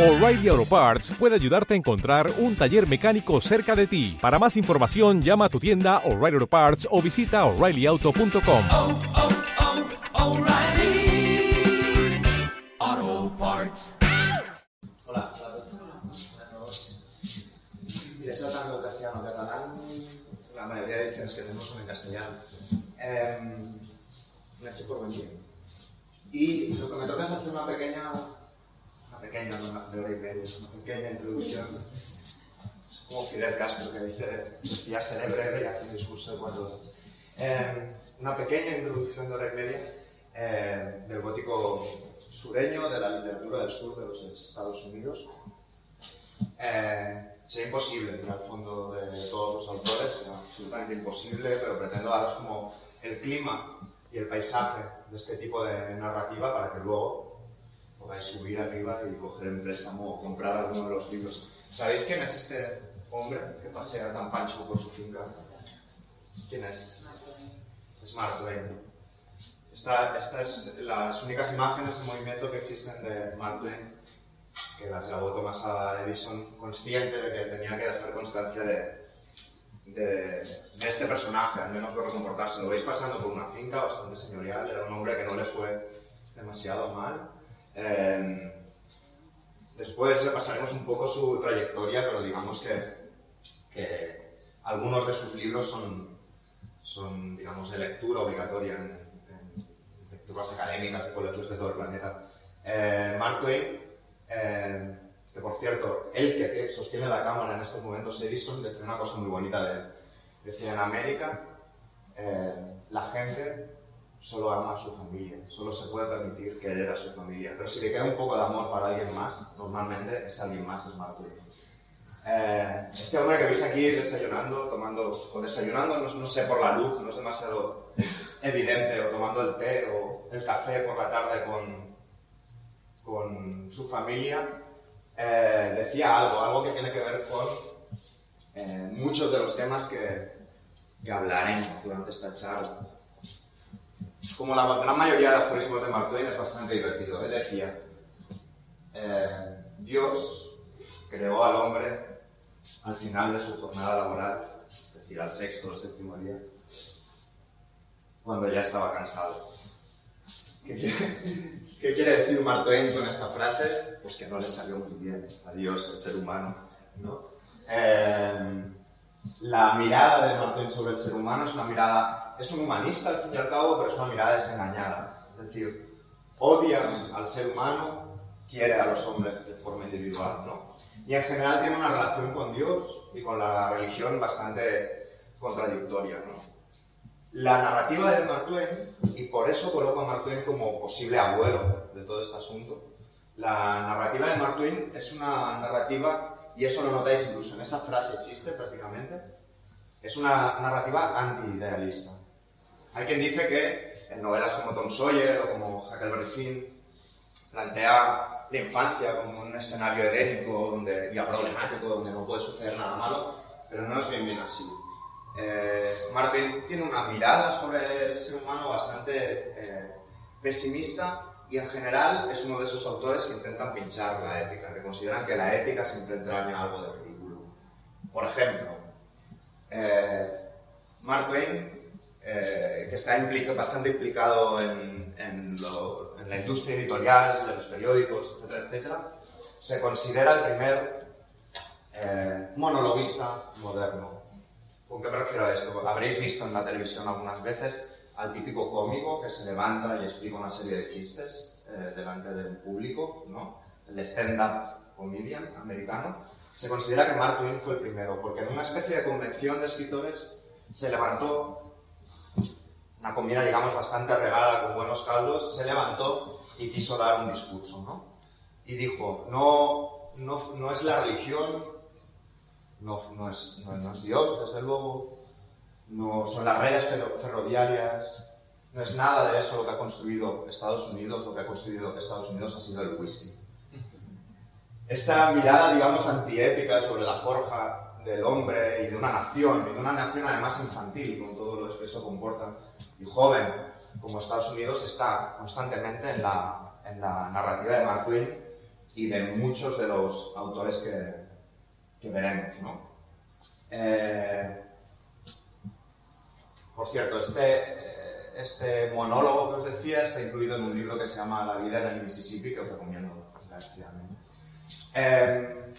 O'Reilly Auto Parts puede ayudarte a encontrar un taller mecánico cerca de ti. Para más información, llama a tu tienda O'Reilly Auto Parts o visita oreillyauto.com. oh, oh, Parts. Hola, Mira, se tanto el castellano catalán, la mayoría de tenemos son en castellano. Eh, merci por venir. Y lo que me toca es hacer una pequeña, pequeña, de hora y media, una pequeña introducción. Es como Fidel Castro que dice, decía seré breve y hace un discurso de cuatro horas. Eh, una pequeña introducción de hora y media eh, del gótico sureño, de la literatura del sur de los Estados Unidos. Eh, sería imposible ir al fondo de todos los autores, sería absolutamente imposible, pero pretendo daros como el clima y el paisaje de este tipo de narrativa para que luego podáis subir arriba y coger en préstamo o comprar alguno de los libros. ¿Sabéis quién es este hombre que pasea tan pancho por su finca? ¿Quién es? Es Mark Twain. Esta- Estas es las únicas imágenes en movimiento que existen de Mark Twain que las grabó Thomas Alva Edison consciente de que tenía que dejar constancia de, de, de este personaje, al menos verlo comportarse. Lo veis pasando por una finca bastante señorial, era un hombre que no le fue demasiado mal. Eh, después repasaremos un poco su trayectoria, pero digamos que, que algunos de sus libros son, son digamos, de lectura obligatoria en, en lecturas académicas y colegios de todo el planeta. Eh, Mark Twain eh, que por cierto, él que sostiene la cámara en estos momentos, Edison, decía una cosa muy bonita de él. Decía, en América eh, la gente solo ama a su familia, solo se puede permitir querer a su familia, pero si le queda un poco de amor para alguien más, normalmente ese alguien más es Twain. Eh, este hombre que veis aquí desayunando, tomando, o desayunando, no, no sé, por la luz, no es demasiado evidente, o tomando el té o el café por la tarde con, con su familia, eh, decía algo, algo que tiene que ver con eh, muchos de los temas que, que hablaremos durante esta charla. Como la gran mayoría de aforismos de Mark Twain es bastante divertido. Él decía, eh, Dios creó al hombre al final de su jornada laboral, es decir, al sexto o séptimo día, cuando ya estaba cansado. ¿Qué quiere, qué quiere decir Mark Twain con esta frase? Pues que no le salió muy bien a Dios, el ser humano. ¿no? Eh, la mirada de Mark Twain sobre el ser humano es una mirada, es un humanista al fin y al cabo, pero es una mirada desengañada. Es decir, odia al ser humano, quiere a los hombres de forma individual, ¿no? Y en general tiene una relación con Dios y con la religión bastante contradictoria, ¿no? La narrativa de Mark Twain, y por eso coloco a Mark Twain como posible abuelo de todo este asunto, la narrativa de Mark Twain es una narrativa, y eso lo notáis incluso en esa frase chiste prácticamente, es una narrativa anti-idealista. Hay quien dice que en novelas como Tom Sawyer o como Huckleberry Finn plantea la infancia como un escenario edénico donde, y problemático donde no puede suceder nada malo, pero no es bien bien así. Eh, Mark Twain tiene una mirada sobre el ser humano bastante eh, pesimista y en general es uno de esos autores que intentan pinchar la épica, que consideran que la épica siempre entraña algo de ridículo. Por ejemplo, eh, Mark Twain, eh, que está implica- bastante implicado en, en lo- en la industria editorial, de los periódicos, etcétera, etcétera, se considera el primer eh, monologuista moderno. ¿Con qué me refiero a esto? Habréis visto en la televisión algunas veces al típico cómico que se levanta y explica una serie de chistes eh, delante del público, ¿no? El stand-up comedian americano. Se considera que Mark Twain fue el primero, porque en una especie de convención de escritores se levantó una comida, digamos, bastante regada con buenos caldos, se levantó y quiso dar un discurso, ¿no? Y dijo, no, no, no es la religión, no, no es, no, es Dios, desde luego, no son las redes ferro- ferroviarias, no es nada de eso lo que ha construido Estados Unidos, lo que ha construido Estados Unidos ha sido el whisky. Esta mirada, digamos, antiépica sobre la forja del hombre y de una nación, y de una nación además infantil, con todo lo que eso comporta, y joven, como Estados Unidos, está constantemente en la, en la narrativa de Mark Twain, y de muchos de los autores que, que veremos. ¿no? Eh, por cierto, este, este monólogo que os decía está incluido en un libro que se llama La vida en el Mississippi, que os recomiendo encarecidamente. Eh,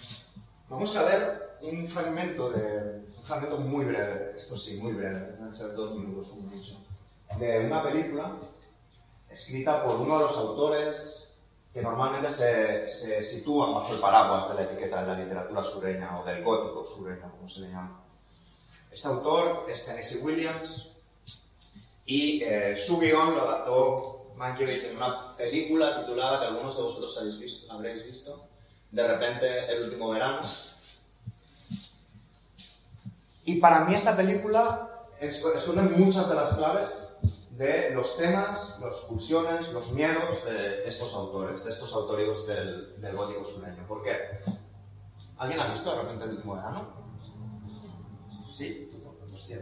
vamos a ver un fragmento, de, un fragmento muy breve, esto sí, muy breve, van a ser dos minutos como mucho, de una película escrita por uno de los autores que normalmente se, se sitúan bajo el paraguas de la etiqueta de la literatura sureña o del gótico sureño, como se le llama. Este autor es Tennessee Williams y eh, su guion lo adaptó Mankiewicz en una película titulada que algunos de vosotros habéis visto, habréis visto, De repente, el último verano. Y para mí esta película esconde muchas de las claves de los temas, las pulsiones, los miedos de estos autores, de estos autores del, del gótico sureño. ¿Por qué? ¿Alguien ha visto de repente el último verano? Sí, hostia,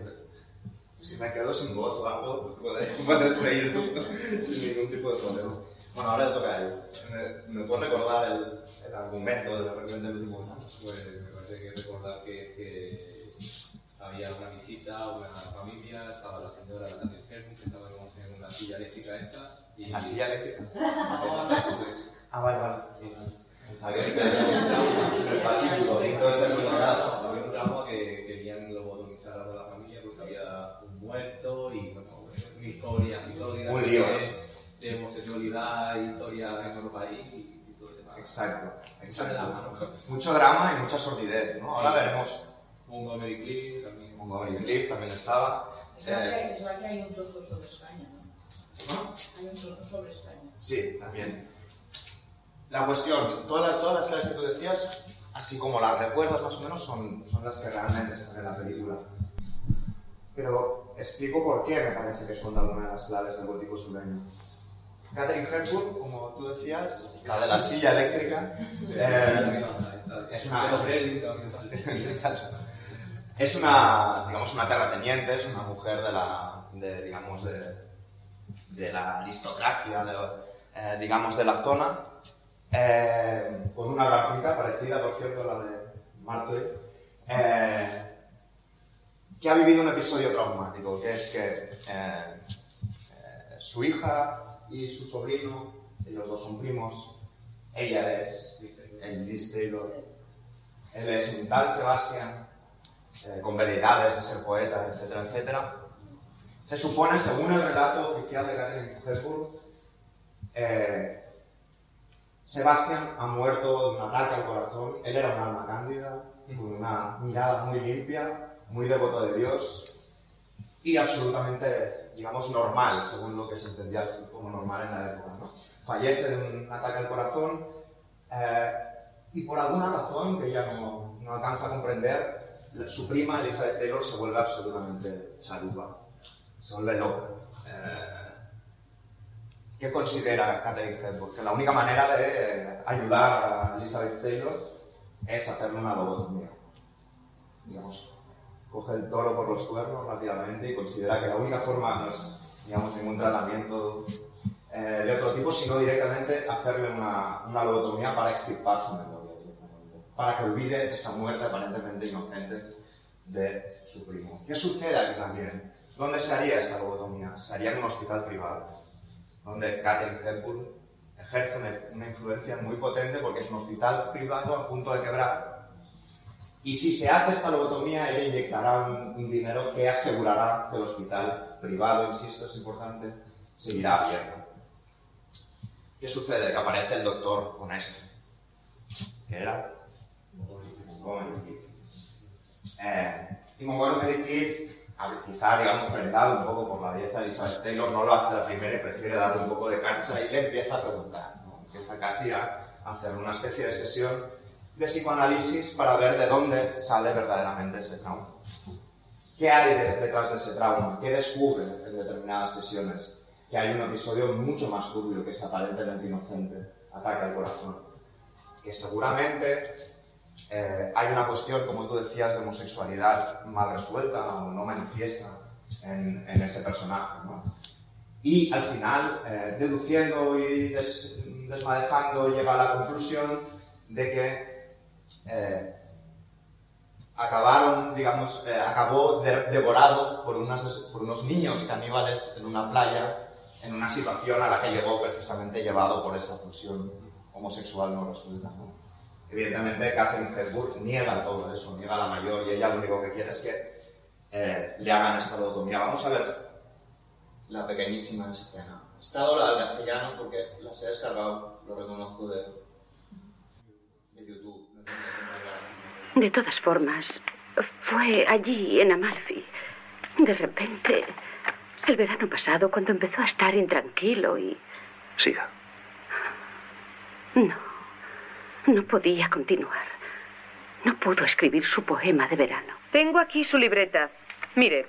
si me quedo sin voz o algo, puedes, puedes tú sin ningún tipo de problema. Bueno, ahora le toca a él. ¿Me, me puedes recordar el, el argumento de repente el último verano? Pues me parece que recordar que, que había una visita, una familia, estaba la señora Daniel Gerson, una silla eléctrica esta. Y ¿La silla eléctrica? Eso, Ah, vale, vale. sí. Sabía que el patíbulo. Había un drama que querían lobotomizar a toda la familia porque había un muerto y bueno, una historia, Un lío. de, de homosexualidad, historia en otro país y, y todo el tema. Exacto, la exacto. Mucho drama y mucha sordidez, ¿no? Ahora veremos. Montgomery Cliff también. Montgomery Cliff también estaba. Es verdad Eh, que- es verdad que hay un trozo sobre España. Sí, también. La cuestión, todas las, todas las claves que tú decías, así como las recuerdas más o menos, son, son las que realmente están en la película. Pero explico por qué me parece que son algunas de las claves del gótico sureño. Catherine Hepburn, como tú decías, la de la silla eléctrica, eh, es una-. Es una, digamos, una terrateniente, es una mujer de la, de, digamos, de, de la aristocracia, de, eh, digamos, de la zona, eh, con una gran finca parecida, por cierto, a la de Martoy, eh, que ha vivido un episodio traumático, que es que eh, eh, su hija y su sobrino, ellos dos son primos, ella es el Liz Taylor, él es un tal Sebastián, eh, con veredades de ser poeta, etcétera, etcétera. Se supone, según el relato oficial de Catherine Hepburn, eh, Sebastián ha muerto de un ataque al corazón. Él era un alma cándida, con una mirada muy limpia, muy devoto de Dios y absolutamente, digamos, normal, según lo que se entendía como normal en la época. Fallece de un ataque al corazón eh, y por alguna razón que ella no, no alcanza a comprender, su prima Elizabeth Taylor se vuelve absolutamente chalupa, se vuelve loca. Eh, ¿Qué considera Catherine Hepburn? Que la única manera de ayudar a Elizabeth Taylor es hacerle una lobotomía. Digamos, coge el toro por los cuernos rápidamente y considera que la única forma no es, digamos, ningún tratamiento eh, de otro tipo, sino directamente hacerle una, una lobotomía para extirpar su memoria, para que olvide esa muerte aparentemente inocente de su primo. ¿Qué sucede aquí también? ¿Dónde se haría esta lobotomía? Se haría en un hospital privado, donde Catherine Hepburn ejerce una, influencia muy potente porque es un hospital privado a punto de quebrar. Y si se hace esta lobotomía, ella inyectará un, dinero que asegurará que el hospital privado, insisto, es importante, seguirá abierto. ¿Qué sucede? Que aparece el doctor honesto, que era Montgomery. Eh, y Montgomery quizá, digamos, prendado un poco por la belleza de Elizabeth Taylor, no lo hace la primera y prefiere darle un poco de cancha y le empieza a preguntar. ¿no? Empieza casi a hacer una especie de sesión de psicoanálisis para ver de dónde sale verdaderamente ese trauma. ¿Qué hay de- detrás de ese trauma? ¿Qué descubre en determinadas sesiones? Que hay un episodio mucho más turbio que es aparentemente inocente, ataque al corazón. Que seguramente eh, hay una cuestión, como tú decías, de homosexualidad mal resuelta o no manifiesta en, en ese personaje. ¿no? Y al final, eh, deduciendo y des- desmadejando, llega a la conclusión de que eh, acabaron, digamos, eh, acabó de- devorado por, unas- por unos niños caníbales en una playa, en una situación a la que llegó precisamente llevado por esa pulsión homosexual no resuelta. ¿no? Evidentemente, Catherine Hepburn niega todo eso, niega la mayor, y ella lo único que quiere es que eh, le hagan esta lobotomía. Vamos a ver la pequeñísima escena. Está doblada al castellano porque las he descargado, lo reconozco de, de YouTube. No tengo que De todas formas, fue allí, en Amalfi. De repente, el verano pasado, cuando empezó a estar intranquilo y... Siga. No, no podía continuar. No pudo escribir su poema de verano. Tengo aquí su libreta. Mire,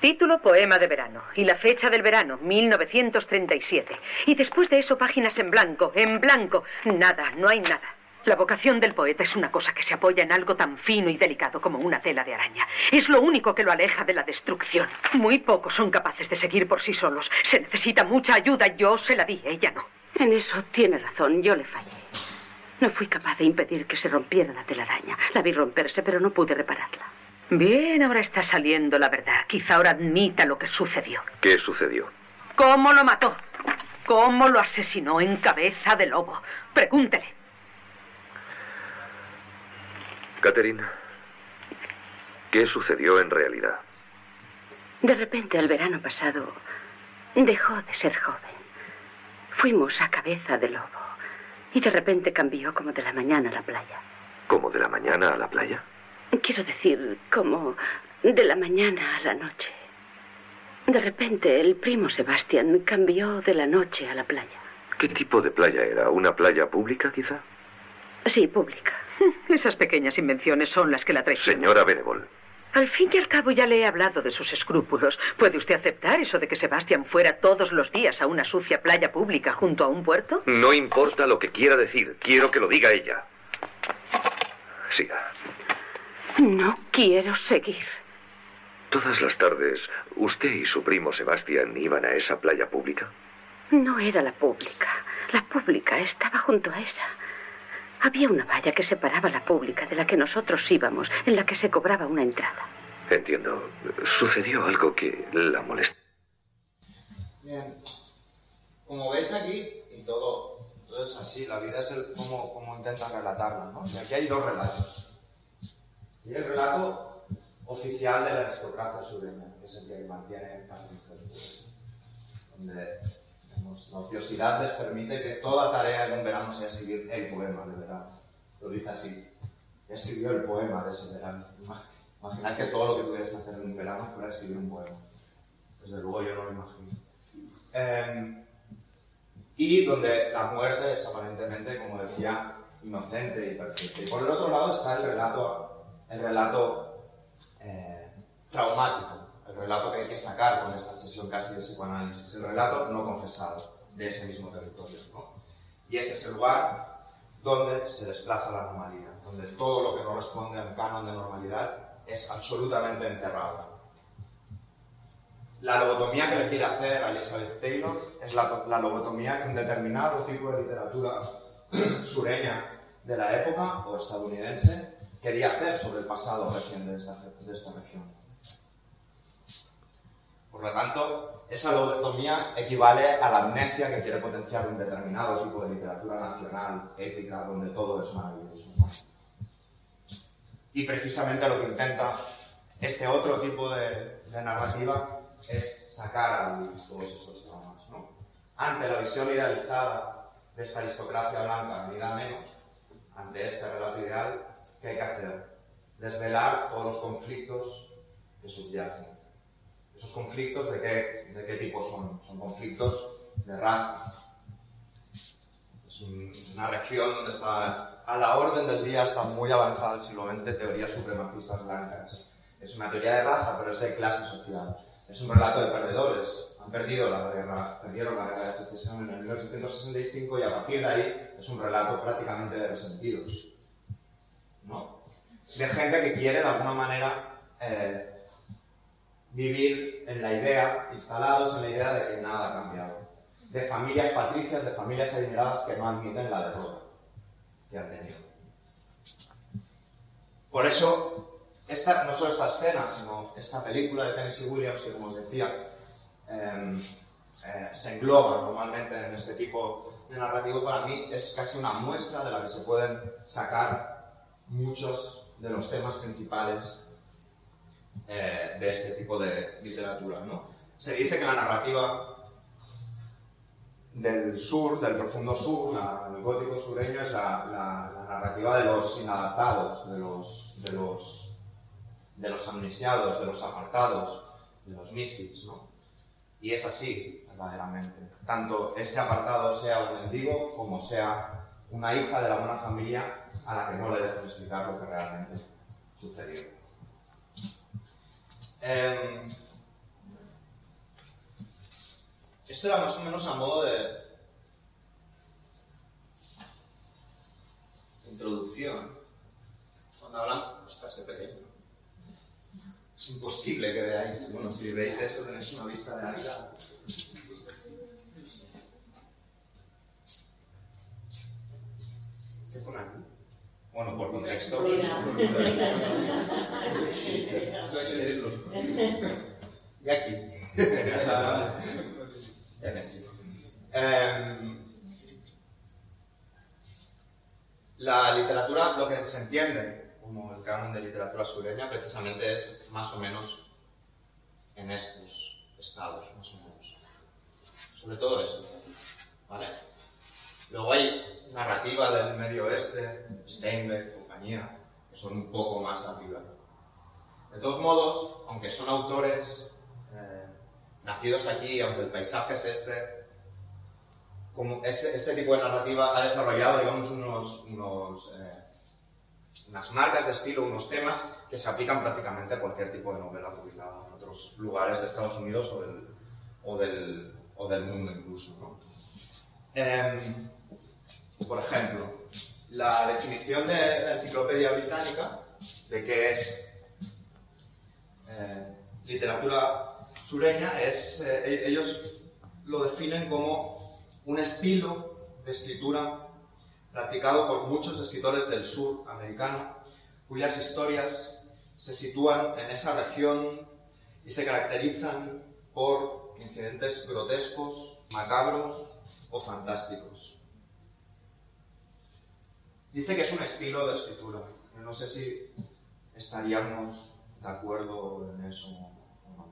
título Poema de verano y la fecha del verano, 1937. Y después de eso, páginas en blanco, en blanco. Nada, no hay nada. La vocación del poeta es una cosa que se apoya en algo tan fino y delicado como una tela de araña. Es lo único que lo aleja de la destrucción. Muy pocos son capaces de seguir por sí solos. Se necesita mucha ayuda. Yo se la di, ella no. En eso tiene razón, yo le fallé. No fui capaz de impedir que se rompiera la telaraña. La vi romperse, pero no pude repararla. Bien, ahora está saliendo la verdad. Quizá ahora admita lo que sucedió. ¿Qué sucedió? ¿Cómo lo mató? ¿Cómo lo asesinó en cabeza de lobo? Pregúntele. Catherine, ¿qué sucedió en realidad? De repente, el verano pasado, dejó de ser joven. Fuimos a cabeza de lobo. Y de repente cambió como de la mañana a la playa. ¿Como de la mañana a la playa? Quiero decir, como de la mañana a la noche. De repente, el primo Sebastián cambió de la noche a la playa. ¿Qué tipo de playa era? ¿Una playa pública, quizá? Sí, pública. Esas pequeñas invenciones son las que la traicionan. Señora Benevol, Al fin y al cabo ya le he hablado de sus escrúpulos. ¿Puede usted aceptar eso de que Sebastián fuera todos los días a una sucia playa pública junto a un puerto? no importa lo que quiera decir. Quiero que lo diga ella. Siga. No quiero seguir. Todas las tardes, ¿usted y su primo Sebastián iban a esa playa pública? No era la pública. La pública estaba junto a esa. Había una valla que separaba la pública de la que nosotros íbamos, en la que se cobraba una entrada. Entiendo. Sucedió algo que la molestó. Bien. Como veis aquí, y todo, todo es así, la vida es el, como, como intentan relatarla, ¿no? Y aquí hay dos relatos. Y el relato oficial de la aristocracia sureña, que es el que mantiene Hepburn, donde la ociosidad les permite que toda tarea en un verano sea escribir el poema de verano. Lo dice así. Ya escribió el poema de ese verano. Ima- Imaginad que todo lo que tuvieras que hacer en un verano fuera escribir un poema. Desde luego yo no lo imagino. Eh, y donde la muerte es aparentemente, como decía, inocente y perfecta. Y por el otro lado está el relato, el relato eh, traumático, el relato que hay que sacar con esta sesión casi de psicoanálisis, el relato no confesado de ese mismo territorio. Y ese es el lugar donde se desplaza la anomalía, donde todo lo que no responde al canon de normalidad es absolutamente enterrado. La lobotomía que le quiere hacer a Elizabeth Taylor es la, la lobotomía que un determinado tipo de literatura sureña de la época o estadounidense quería hacer sobre el pasado esta, de esta región. Por lo tanto, esa lobotomía equivale a la amnesia que quiere potenciar un determinado tipo de literatura nacional, épica, donde todo es maravilloso. Y precisamente lo que intenta este otro tipo de, de narrativa es sacar a luz todos esos traumas. ¿no? Ante la visión idealizada de esta aristocracia blanca, ni da menos, ante este relato ideal, ¿qué hay que hacer? Desvelar todos los conflictos que subyacen. ¿Esos conflictos de qué, de qué tipo son? Son conflictos de raza. Es un- una región donde está a la orden del día, está muy siglo XX, teorías supremacistas blancas. Es una teoría de raza, pero es de clase social. Es un relato de perdedores. Han perdido la guerra, perdieron la guerra de secesión en el 1865 y a partir de ahí es un relato prácticamente de resentidos. ¿no? De gente que quiere de alguna manera eh, vivir en la idea, instalados en la idea de que nada ha cambiado. de familias patricias, de familias adineradas que no admiten la derrota que han tenido. Por eso, esta, no solo esta escena, sino esta película de Tennessee Williams, que como os decía, eh, eh, se engloba normalmente en este tipo de narrativo, para mí es casi una muestra de la que se pueden sacar muchos de los temas principales eh, de este tipo de literatura. ¿no? Se dice que la narrativa del sur, del profundo sur, la- el gótico sureño, es la, la- la narrativa de los inadaptados, de los, de los, de los amnesiados, de los apartados, de los misfits, ¿no? Y es así, verdaderamente. Tanto ese apartado sea un mendigo como sea una hija de la buena familia a la que no le dejan explicar lo que realmente sucedió. Em, esto era más o menos a modo de introducción. Cuando hablan, ostras, qué pequeño. Es imposible que veáis. Bueno, si veis eso, tenéis una vista de águila. ¿Qué pone aquí? Bueno, por contexto. Y aquí. Em, la literatura, lo que se entiende como el canon de literatura sureña, precisamente es más o menos en estos estados, más o menos. Sobre todo eso. ¿Vale? Luego hay narrativa del medio oeste, Steinbeck, compañía, que son un poco más arriba. De todos modos, aunque son autores eh, nacidos aquí, aunque el paisaje es este, como este, este tipo de narrativa ha desarrollado, digamos, unos, unos, eh, unas marcas de estilo, unos temas que se aplican prácticamente a cualquier tipo de novela publicada en otros lugares de Estados Unidos o del, o del, o del mundo incluso. ¿no? Em, por ejemplo, la definición de la enciclopedia británica de qué es eh, literatura sureña es, eh, ellos lo definen como un estilo de escritura practicado por muchos escritores del sur americano, cuyas historias se sitúan en esa región y se caracterizan por incidentes grotescos, macabros o fantásticos. Dice que es un estilo de escritura. No sé si estaríamos de acuerdo en eso o no.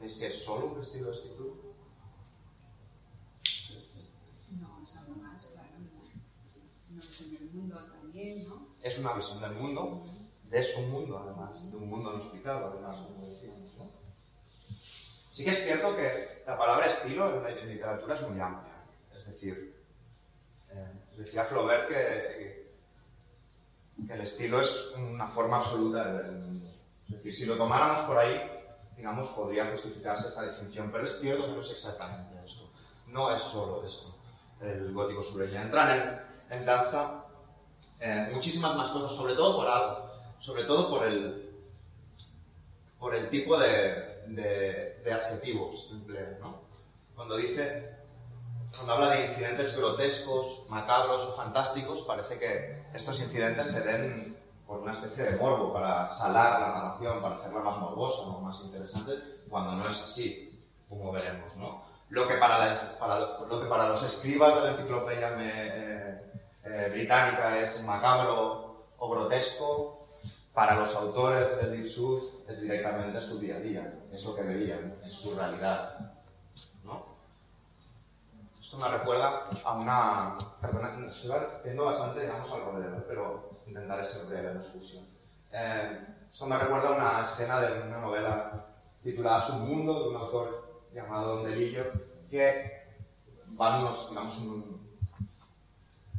¿Es que es solo un estilo de escritura? No, es algo más, claro. No es en el mundo también, ¿no? Es una visión del mundo, de su mundo además, de un mundo no explicado además, como decíamos. ¿no? Sí que es cierto que la palabra estilo en, la- en literatura es muy amplia. Es decir, decía Flaubert que, el estilo es una forma absoluta de mundo. Es decir, si lo tomáramos por ahí, digamos, podría justificarse esta definición, pero es cierto que no es exactamente esto. No es solo esto, el gótico sureño. Entran en, danza eh, muchísimas más cosas, sobre todo por algo, sobre todo por el, tipo de, adjetivos que emplea, ¿no? Cuando dice, cuando habla de incidentes grotescos, macabros o fantásticos, parece que estos incidentes se den por una especie de morbo, para salar la narración, para hacerla más morbosa o más interesante, cuando no es así, como veremos, ¿no? Lo que para, la- para lo, que para los escribas de la enciclopedia me- eh, eh, británica es macabro o grotesco, para los autores del Deep South es directamente su día a día, es lo que veían, es su realidad. Esto me recuerda a una. Perdona, estoy bastante, digamos, al rodeo, pero intentaré ser breve en la discusión. Eh, esto me recuerda a una escena de una novela titulada Submundo, de un autor llamado Don Delillo, que van unos, digamos, un,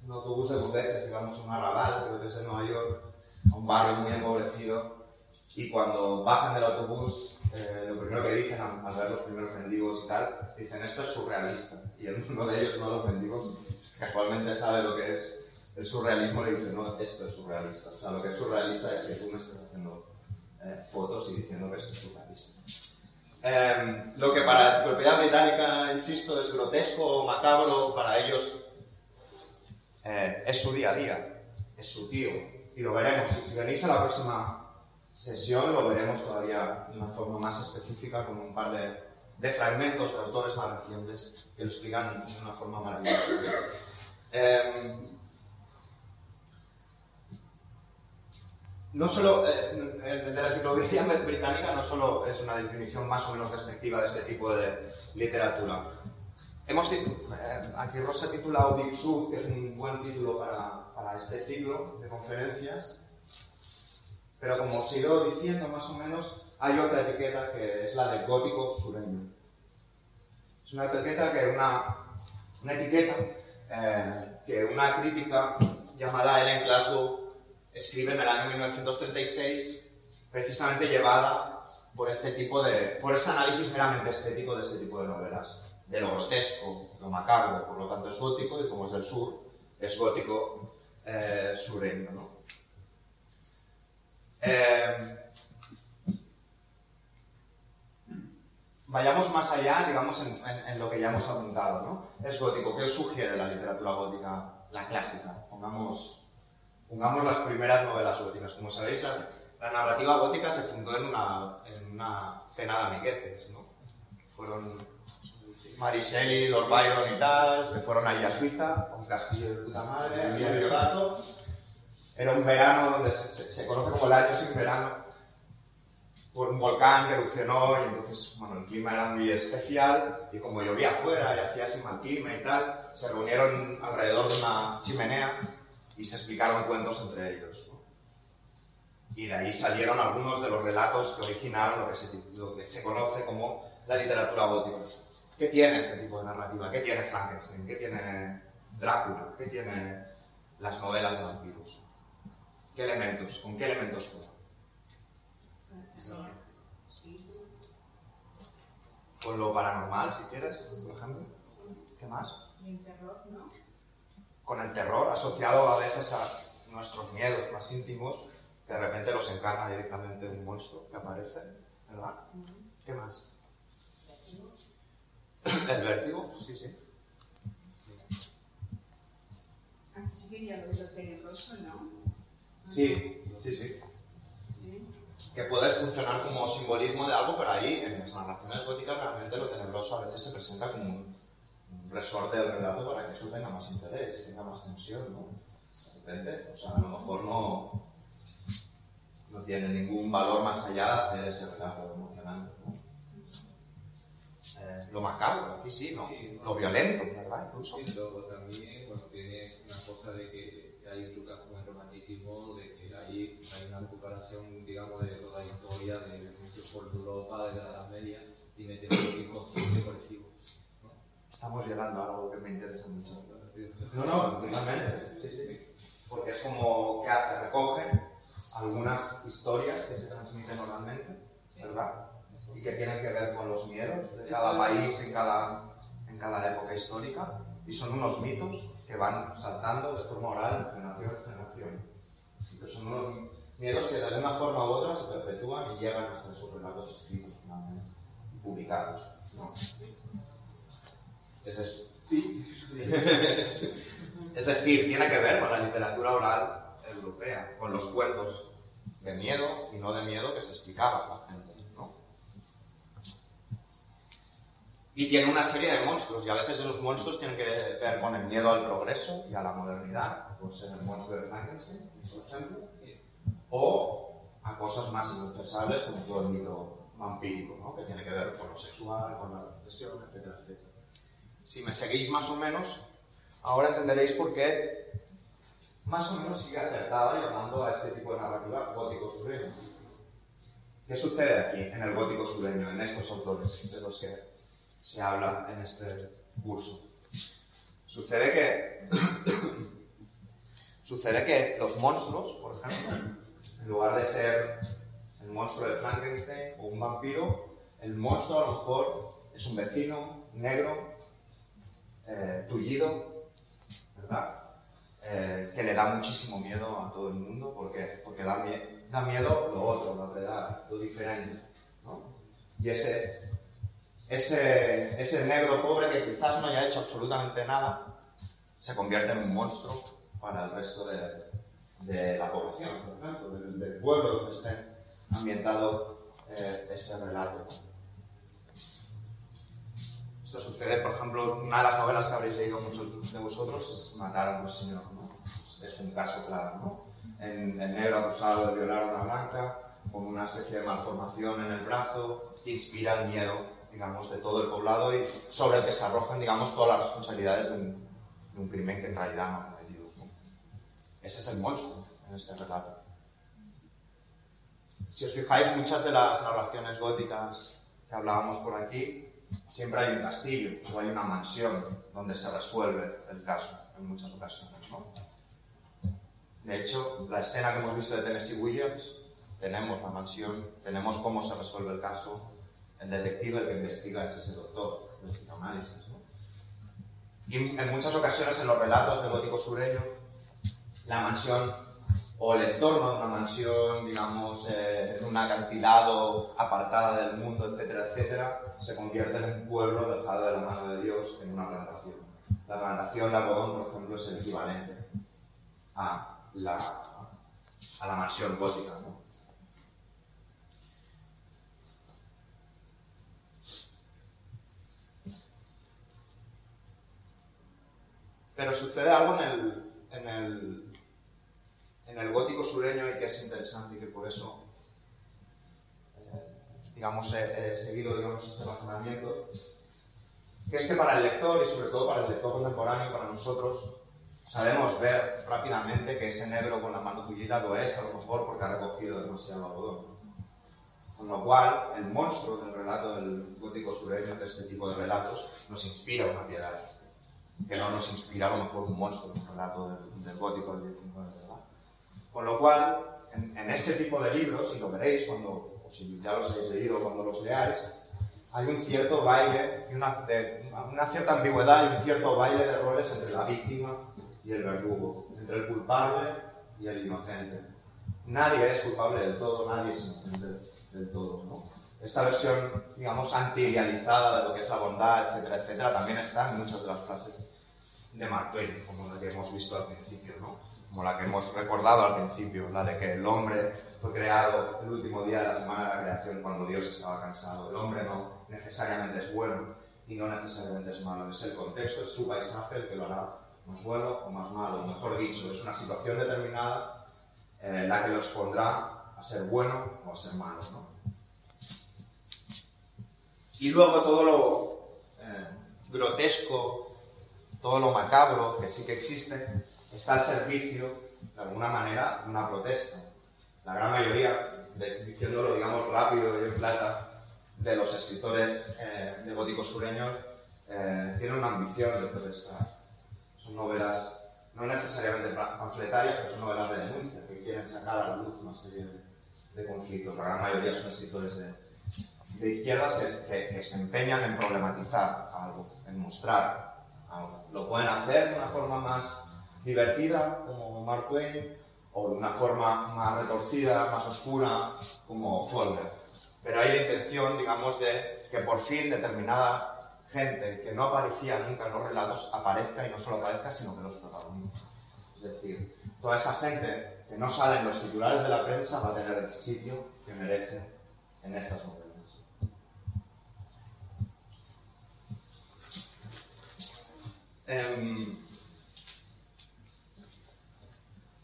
un autobús de burgueses, digamos, un arrabal, creo que es en Nueva York, a un barrio muy empobrecido, y cuando bajan del autobús, eh, lo primero que dicen al, al ver los primeros mendigos y tal, dicen esto es surrealista. Y uno de ellos, uno de los mendigos, casualmente sabe lo que es el surrealismo, le dice, no, esto es surrealista. O sea, lo que es surrealista es que tú me estés haciendo eh, fotos y diciendo que esto es surrealista. Eh, lo que para la enciclopedia británica, insisto, es grotesco o macabro, para ellos eh, es su día a día, es su tío. Y lo veremos. Y si venís a la próxima sesión, lo veremos todavía de una forma más específica, con un par de, de fragmentos de autores más recientes que lo explican de una forma maravillosa. Eh, no solo, eh, el de la enciclopedia británica no solo es una definición más o menos despectiva de este tipo de literatura. Hemos eh, aquí Rosa Big Sur, que es un buen título para, para este ciclo de conferencias, pero como os he ido diciendo más o menos, hay otra etiqueta que es la de gótico sureño. Es una etiqueta que una, una etiqueta eh, que una crítica llamada Ellen Glasgow escribe en el año 1936, precisamente llevada por este tipo de, por este análisis meramente estético de este tipo de novelas, de lo grotesco, lo macabro, por lo tanto es gótico y como es del sur, es gótico eh, sureño, ¿no? Eh, vayamos más allá, digamos, en, en- en lo que ya hemos apuntado, ¿no? Es gótico. ¿Qué os sugiere la literatura gótica, la clásica? Pongamos, pongamos las primeras novelas góticas. Como sabéis, la, la narrativa gótica se fundó en una, en una cena de amiguetes, ¿no? Fueron Mary Shelley, Lord Byron y tal, se fueron allí a Suiza, a un castillo de puta madre, había gato. Era un verano donde se, se- se conoce como el año sin verano, por un volcán que erupcionó y entonces, bueno, el clima era muy especial y como llovía afuera y hacía así mal clima y tal, se reunieron alrededor de una chimenea y se explicaron cuentos entre ellos. ¿no? Y de ahí salieron algunos de los relatos que originaron lo que se, lo que se conoce como la literatura gótica. ¿Qué tiene este tipo de narrativa? ¿Qué tiene Frankenstein? ¿Qué tiene Drácula? ¿Qué tiene las novelas de vampiros? ¿Qué elementos? ¿Con qué elementos juega? Con lo paranormal, si quieres, por ejemplo. ¿Qué más? Con el terror asociado a veces a nuestros miedos más íntimos, que de repente los encarna directamente un monstruo que aparece, ¿verdad? ¿Qué más? El vértigo, sí, sí. Aquí sí quería lo de lo ¿no? Sí, sí, sí. Que puede funcionar como simbolismo de algo, pero ahí en las narraciones góticas realmente lo tenebroso a veces se presenta como un, resorte del relato para que eso tenga más interés, tenga más tensión, ¿no? De repente, o sea, a lo mejor no, no tiene ningún valor más allá de hacer ese relato emocionante, ¿no? Eh, lo macabro, aquí sí, ¿no? Lo violento, ¿verdad? Incluso. Y luego también, bueno, tiene una cosa de que hay truco como romanticismo, de que ahí hay una recuperación, digamos, de toda la historia de muchos por Europa, de la Edad Media, y mete un inconsciente colectivo. ¿no? Estamos llegando a algo que me interesa mucho. No, no, totalmente. Sí, sí. Porque es como que hace, recoge algunas historias que se transmiten oralmente, ¿verdad? Y que tienen que ver con los miedos de cada país en cada, en cada época histórica. Y son unos mitos que van saltando de forma oral de generación en generación. Y que son unos miedos que de alguna forma u otra se perpetúan y llegan hasta esos relatos escritos finalmente y publicados. ¿no? Es eso. es decir, tiene que ver con la literatura oral europea, con los cuentos de miedo y no de miedo que se explicaba a la gente. ¿no? Y tiene una serie de monstruos, y a veces esos monstruos tienen que ver con el miedo al progreso y a la modernidad, ser el monstruo de por ejemplo, o a cosas más inconfesables como todo el mito vampírico, ¿no? que tiene que ver con lo sexual, con la represión, etcétera, etcétera. Si me seguís más o menos, ahora entenderéis por qué más o menos sigue acertada llamando a este tipo de narrativa gótico sureño. ¿Qué sucede aquí, en el gótico sureño, en estos autores de los que se habla en este curso? Sucede que, sucede que los monstruos, por ejemplo, en lugar de ser el monstruo de Frankenstein o un vampiro, el monstruo a lo mejor es un vecino negro, eh, tullido, ¿verdad? Eh, que le da muchísimo miedo a todo el mundo porque, porque da, mie- da miedo lo otro, la otredad, lo diferente. ¿no? Y ese ese, ese negro pobre que quizás no haya hecho absolutamente nada, se convierte en un monstruo para el resto de, de la población, por ejemplo, del, del pueblo donde esté ambientado eh, ese relato. Esto sucede, por ejemplo, una de las novelas que habréis leído muchos de vosotros es Matar a un señor, ¿no? Es un caso claro, ¿no? En, el negro acusado de violar a una blanca, con una especie de malformación en el brazo, inspira el miedo, digamos, de todo el poblado y sobre el que se arrojan, digamos, todas las responsabilidades de un, de un crimen que en realidad. ¿no? Ese es el monstruo en este relato. Si os fijáis, muchas de las narraciones góticas que hablábamos por aquí, siempre hay un castillo o hay una mansión donde se resuelve el caso en muchas ocasiones. ¿no? De hecho, la escena que hemos visto de Tennessee Williams, tenemos la mansión, tenemos cómo se resuelve el caso, el detective el que investiga es ese doctor del psicoanálisis. Y en muchas ocasiones en los relatos del gótico sureño, la mansión o el entorno de una mansión, digamos, eh, en un acantilado, apartada del mundo, etcétera, etcétera, se convierte en un pueblo dejado de la mano de Dios en una plantación. La plantación de algodón, por ejemplo, es el equivalente a la, a la mansión gótica. ¿no? Pero sucede algo en el, en el, en el gótico sureño y que es interesante y que por eso, eh, digamos, he, he seguido digamos, este razonamiento, que es que para el lector y sobre todo para el lector contemporáneo, para nosotros, sabemos ver rápidamente que ese negro con la mano tullida lo es, a lo mejor porque ha recogido demasiado algodón. Con lo cual, el monstruo del relato del gótico sureño, de este tipo de relatos, nos inspira una piedad, que no nos inspira a lo mejor un monstruo, un relato del, del gótico del 19, ¿verdad? Con lo cual, en, en, este tipo de libros, y lo veréis cuando, o si ya los habéis leído cuando los leáis, hay un cierto baile, una, de, una cierta ambigüedad y un cierto baile de roles entre la víctima y el verdugo, entre el culpable y el inocente. Nadie es culpable del todo, nadie es inocente del todo. ¿no? Esta versión, digamos, anti-idealizada de lo que es la bondad, etcétera, etcétera, también está en muchas de las frases de Mark Twain, como la que hemos visto al principio. Como la que hemos recordado al principio, la de que el hombre fue creado el último día de la semana de la creación cuando Dios estaba cansado. El hombre no necesariamente es bueno y no necesariamente es malo, es el contexto, es su paisaje el que lo hará más bueno o más malo, mejor dicho, es una situación determinada eh, la que lo expondrá a ser bueno o a ser malo. ¿no? Y luego todo lo eh, grotesco, todo lo macabro que sí que existe, está al servicio, de alguna manera, de una protesta. La gran mayoría, de, diciéndolo, digamos, rápido y en plata, de los escritores eh, de góticos sureños eh, tienen una ambición de protestar. Son novelas no necesariamente panfletarias, pero son novelas de denuncia, que quieren sacar a la luz una serie de, de conflictos. La gran mayoría son escritores de, de izquierdas que, que, que, se empeñan en problematizar algo, en mostrar algo. Lo pueden hacer de una forma más divertida, como Mark Twain, o de una forma más retorcida, más oscura, como Faulkner. Pero hay la intención, digamos, de que por fin determinada gente que no aparecía nunca en los relatos aparezca y no solo aparezca, sino que los protagonice. Es decir, toda esa gente que no sale en los titulares de la prensa va a tener el sitio que merece en estas novelas.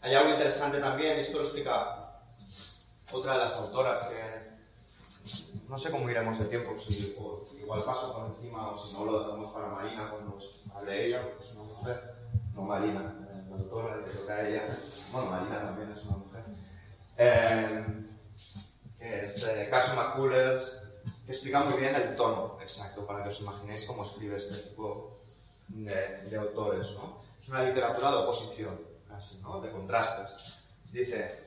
Hay algo interesante también, esto lo explica otra de las autoras que no sé cómo iremos de tiempo, si igual paso por encima o si no lo dejamos para Marina cuando hable ella, porque es una mujer, no Marina, eh, la autora le toca a ella, bueno, Marina también es una mujer, eh, que es eh, Caso McCullers, que explica muy bien el tono exacto para que os imaginéis cómo escribe este tipo de, de autores, ¿no? Es una literatura de oposición, ¿no? De contrastes. Dice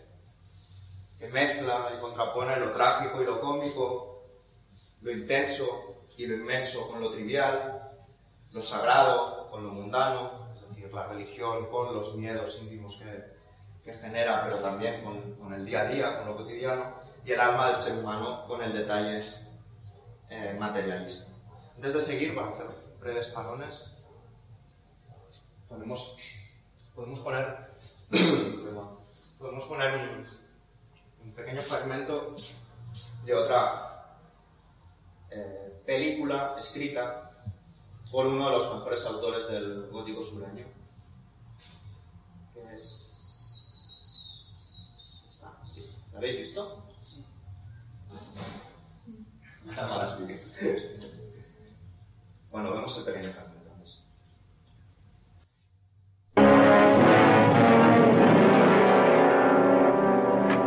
que mezcla y contrapone lo trágico y lo cómico, lo intenso y lo inmenso con lo trivial, lo sagrado con lo mundano, es decir, la religión con los miedos íntimos que, que genera, pero también con, con, el día a día, con lo cotidiano, y el alma del ser humano con el detalle eh, materialista. Antes de seguir, para hacer breves parones, podemos, podemos poner, podemos poner un, un pequeño fragmento de otra eh, película escrita por uno de los mejores autores del gótico sureño, que es... ¿La habéis visto? Sí. Nada más Bueno, vemos el pequeño fragmento.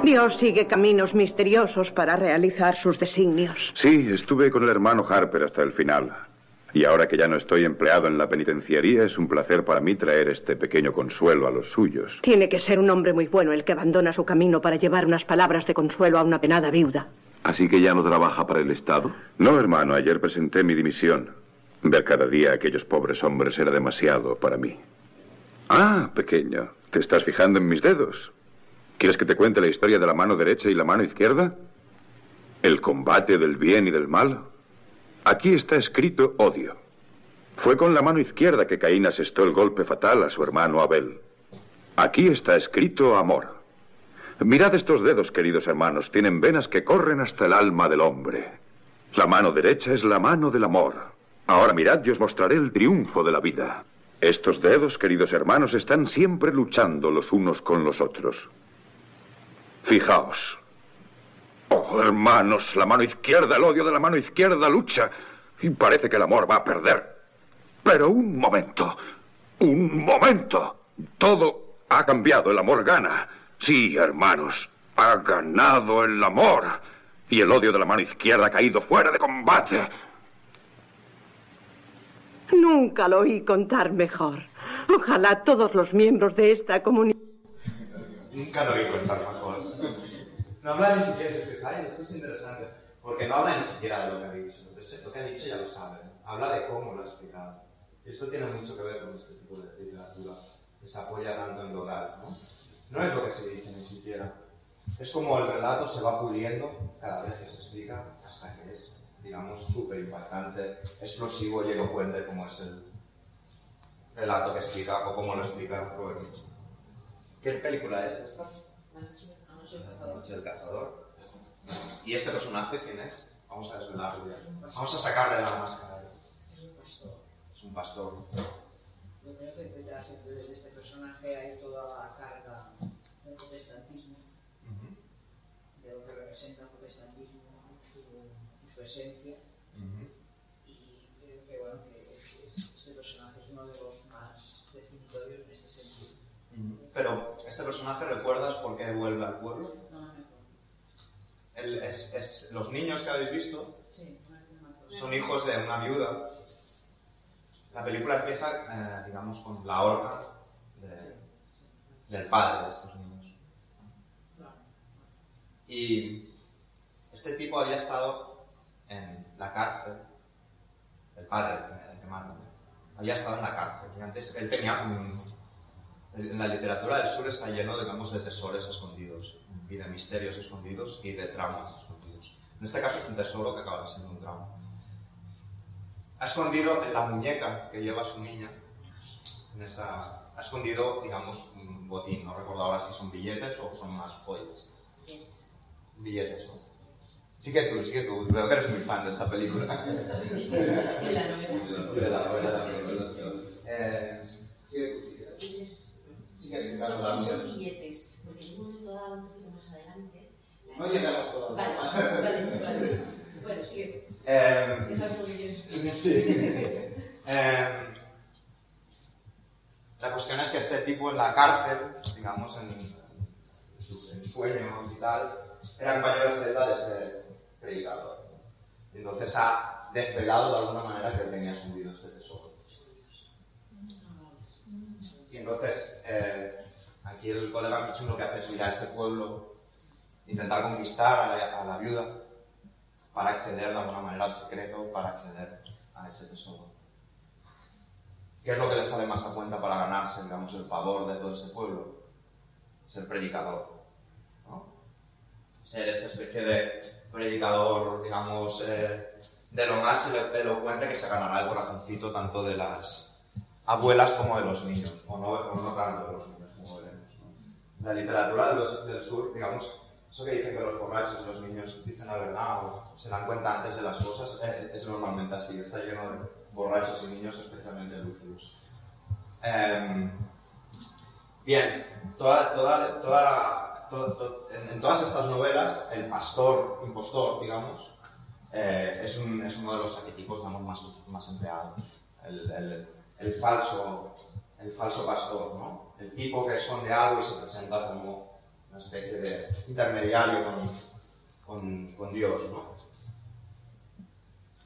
Dios sigue caminos misteriosos para realizar sus designios. Sí, estuve con el hermano Harper hasta el final. Y ahora que ya no estoy empleado en la penitenciaría, es un placer para mí traer este pequeño consuelo a los suyos. Tiene que ser un hombre muy bueno el que abandona su camino para llevar unas palabras de consuelo a una penada viuda. ¿Así que ya no trabaja para el Estado? No, hermano, ayer presenté mi dimisión. Ver cada día a aquellos pobres hombres era demasiado para mí. Ah, pequeño, ¿te estás fijando en mis dedos? ¿Quieres que te cuente la historia de la mano derecha y la mano izquierda? ¿El combate del bien y del mal? Aquí está escrito odio. Fue con la mano izquierda que Caín asestó el golpe fatal a su hermano Abel. Aquí está escrito amor. Mirad estos dedos, queridos hermanos, tienen venas que corren hasta el alma del hombre. La mano derecha es la mano del amor. Ahora mirad y os mostraré el triunfo de la vida. Estos dedos, queridos hermanos, están siempre luchando los unos con los otros. Fijaos. Oh, hermanos, la mano izquierda, el odio de la mano izquierda lucha y parece que el amor va a perder. Pero un momento, un momento. Todo ha cambiado, el amor gana. Sí, hermanos, ha ganado el amor. Y el odio de la mano izquierda ha caído fuera de combate. Nunca lo oí contar mejor. Ojalá todos los miembros de esta comunidad. Nunca lo oí contar mejor. No habla ni siquiera, si os fijáis, esto es interesante, porque no habla ni siquiera de lo que ha dicho. Lo que ha dicho ya lo sabe. Habla de cómo lo ha explicado. Esto tiene mucho que ver con este tipo de literatura, que se apoya tanto en lo oral, ¿no? No es lo que se dice ni siquiera. Es como el relato se va puliendo cada vez que se explica hasta que es, digamos, súper impactante, explosivo y elocuente como es el relato que explica o como lo explica Robert Mitchum. ¿Qué película es esta? Noche del Cazador. ¿Y este personaje quién es? Vamos a desvelarlo. Vamos a sacarle la máscara. Es un pastor. Yo creo que detrás de este personaje hay toda la carga del protestantismo, de lo que representa el protestantismo su, su esencia. Y creo que, bueno, que es- es- este personaje es uno de los más definitorios en este sentido. Pero este personaje, ¿recuerdas por qué vuelve al pueblo? No, no me acuerdo. Él es, es- los niños que habéis visto Sí, no, son hijos de una viuda. La película empieza, eh, digamos, con la horca de- del padre de estos niños. Y este tipo había estado en la cárcel, el padre, el que, mata, había estado en la cárcel. Y antes él tenía un- en la literatura del sur está lleno, digamos, de tesoros escondidos y de misterios escondidos y de traumas escondidos. En este caso es un tesoro que acaba siendo un trauma. Ha escondido en la muñeca que lleva su niña, en esta, ha escondido, digamos, un botín. No recuerdo ahora si son billetes o son más joyas. Billetes, ¿no? Sí que tú, sí que tú. Veo que eres muy fan de esta película. Sí, de la novela. De la novela también. Eh, sí Son, son billetes, porque en un momento dado, un poquito más adelante. No llegamos todavía. Vale, vale, vale. Bueno, sigue. Eh, Es algo que explicar. Sí. Eh, la cuestión es que este tipo en la cárcel, digamos, en, sus sueños y tal, era compañero de celda de ese predicador. Entonces ha desvelado de alguna manera que él tenía escondido este tesoro. Y entonces, eh, aquí el colega Michum lo que hace es ir a ese pueblo, intentar conquistar a la, viuda para acceder de alguna manera al secreto, para acceder a ese tesoro. ¿Qué es lo que le sale más a cuenta para ganarse, digamos, el favor de todo ese pueblo? Ser predicador. Ser esta especie de predicador, digamos, eh, de lo más elo- elocuente que se ganará el corazoncito tanto de las abuelas como de los niños, o no, o no tanto de los niños, como veremos. ¿no? La literatura de los- del sur, digamos, eso que dicen que los borrachos, los niños dicen la verdad o se dan cuenta antes de las cosas, eh, es normalmente así, está lleno de borrachos y niños especialmente lúcidos. Em, bien, toda, toda, toda to- to- en, en todas estas novelas, el pastor impostor, digamos, eh, es, un- es uno de los arquetipos digamos, más, más empleados. El, el- el falso, el falso pastor, ¿no? El tipo que esconde algo y se presenta como una especie de intermediario con, con- con Dios, ¿no?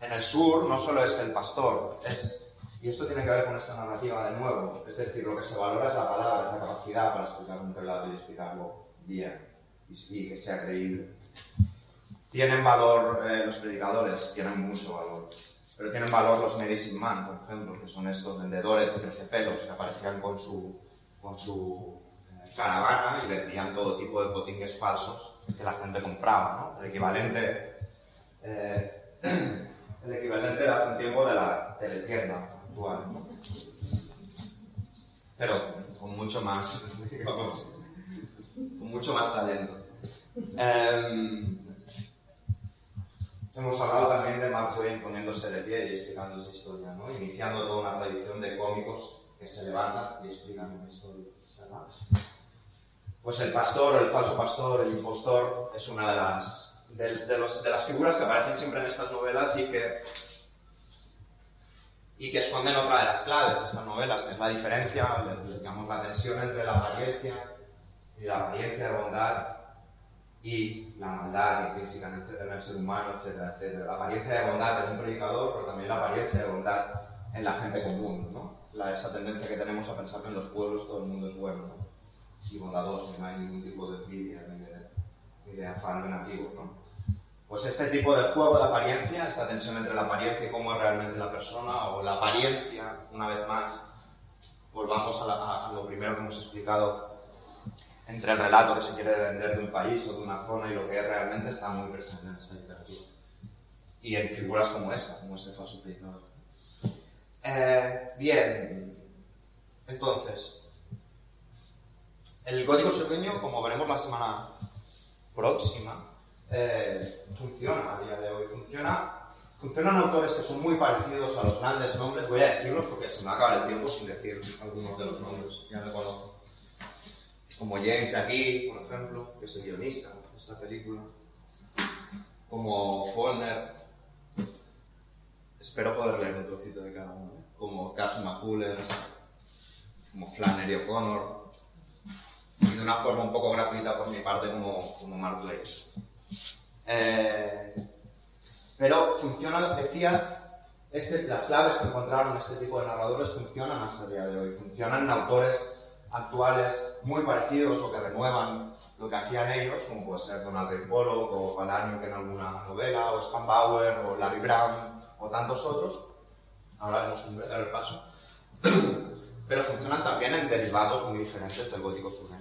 En el sur no solo es el pastor, es, y esto tiene que ver con esta narrativa de nuevo, es decir, lo que se valora es la palabra, es la capacidad para explicar un relato y explicarlo bien, y, que sea creíble. Tienen valor eh, los predicadores, tienen mucho valor, pero tienen valor los medicine man, por ejemplo, que son estos vendedores de crecepelos que aparecían con su, con su eh, caravana y vendían todo tipo de botingues falsos que la gente compraba, ¿no? El equivalente... eh, el equivalente de hace un tiempo de la teletienda actual. Pero con mucho más, digamos, con mucho más talento. Em, hemos hablado también de Mark Twain poniéndose de pie y explicando esa historia, ¿no? Iniciando toda una tradición de cómicos que se levantan y explican una historia. Pues el pastor, el falso pastor, el impostor, es una de las, de, de los- de las figuras que aparecen siempre en estas novelas y que, y que esconden otra de las claves de estas novelas, que es la diferencia, digamos, la tensión entre la apariencia y la apariencia de bondad y la maldad intrínseca en el, ser humano, etcétera, etcétera. La apariencia de bondad en un predicador, pero también la apariencia de bondad en la gente común, ¿no? La, esa tendencia que tenemos a pensar que en los pueblos todo el mundo es bueno, ¿no? y bondadoso, no hay ningún tipo de envidia ni de, ni de afán negativo, ¿no? Pues este tipo de juego de apariencia, esta tensión entre la apariencia y cómo es realmente la persona, o la apariencia, una vez más, volvamos a, la- a lo primero que hemos explicado, entre el relato que se quiere vender de un país o de una zona y lo que es realmente, está muy presente en esta literatura. Y en figuras como esa, como este falso predicador. Eh, bien, entonces, el gótico sureño, como veremos la semana próxima, eh, funciona a día de hoy. Funciona, funcionan autores que son muy parecidos a los grandes nombres. Voy a decirlos porque se me va a acabar el tiempo sin decir algunos de los nombres. Ya me conozco. Como James aquí, por ejemplo, que es el guionista de esta película. Como Follner. Espero poder leer un trocito de cada uno. ¿eh? Como Carson McCullers. Como Flannery O'Connor y de una forma un poco gratuita por mi parte como, como Mark Twain. Eh, pero funciona, decía, este, las claves que encontraron este tipo de narradores funcionan hasta el día de hoy. Funcionan en autores actuales muy parecidos o que renuevan lo que hacían ellos, como puede ser Donald Ray Pollock o Palaniuk en alguna novela, o Span Bauer o Larry Brown o tantos otros. Ahora haremos un breve repaso pero funcionan también en derivados muy diferentes del gótico sureño,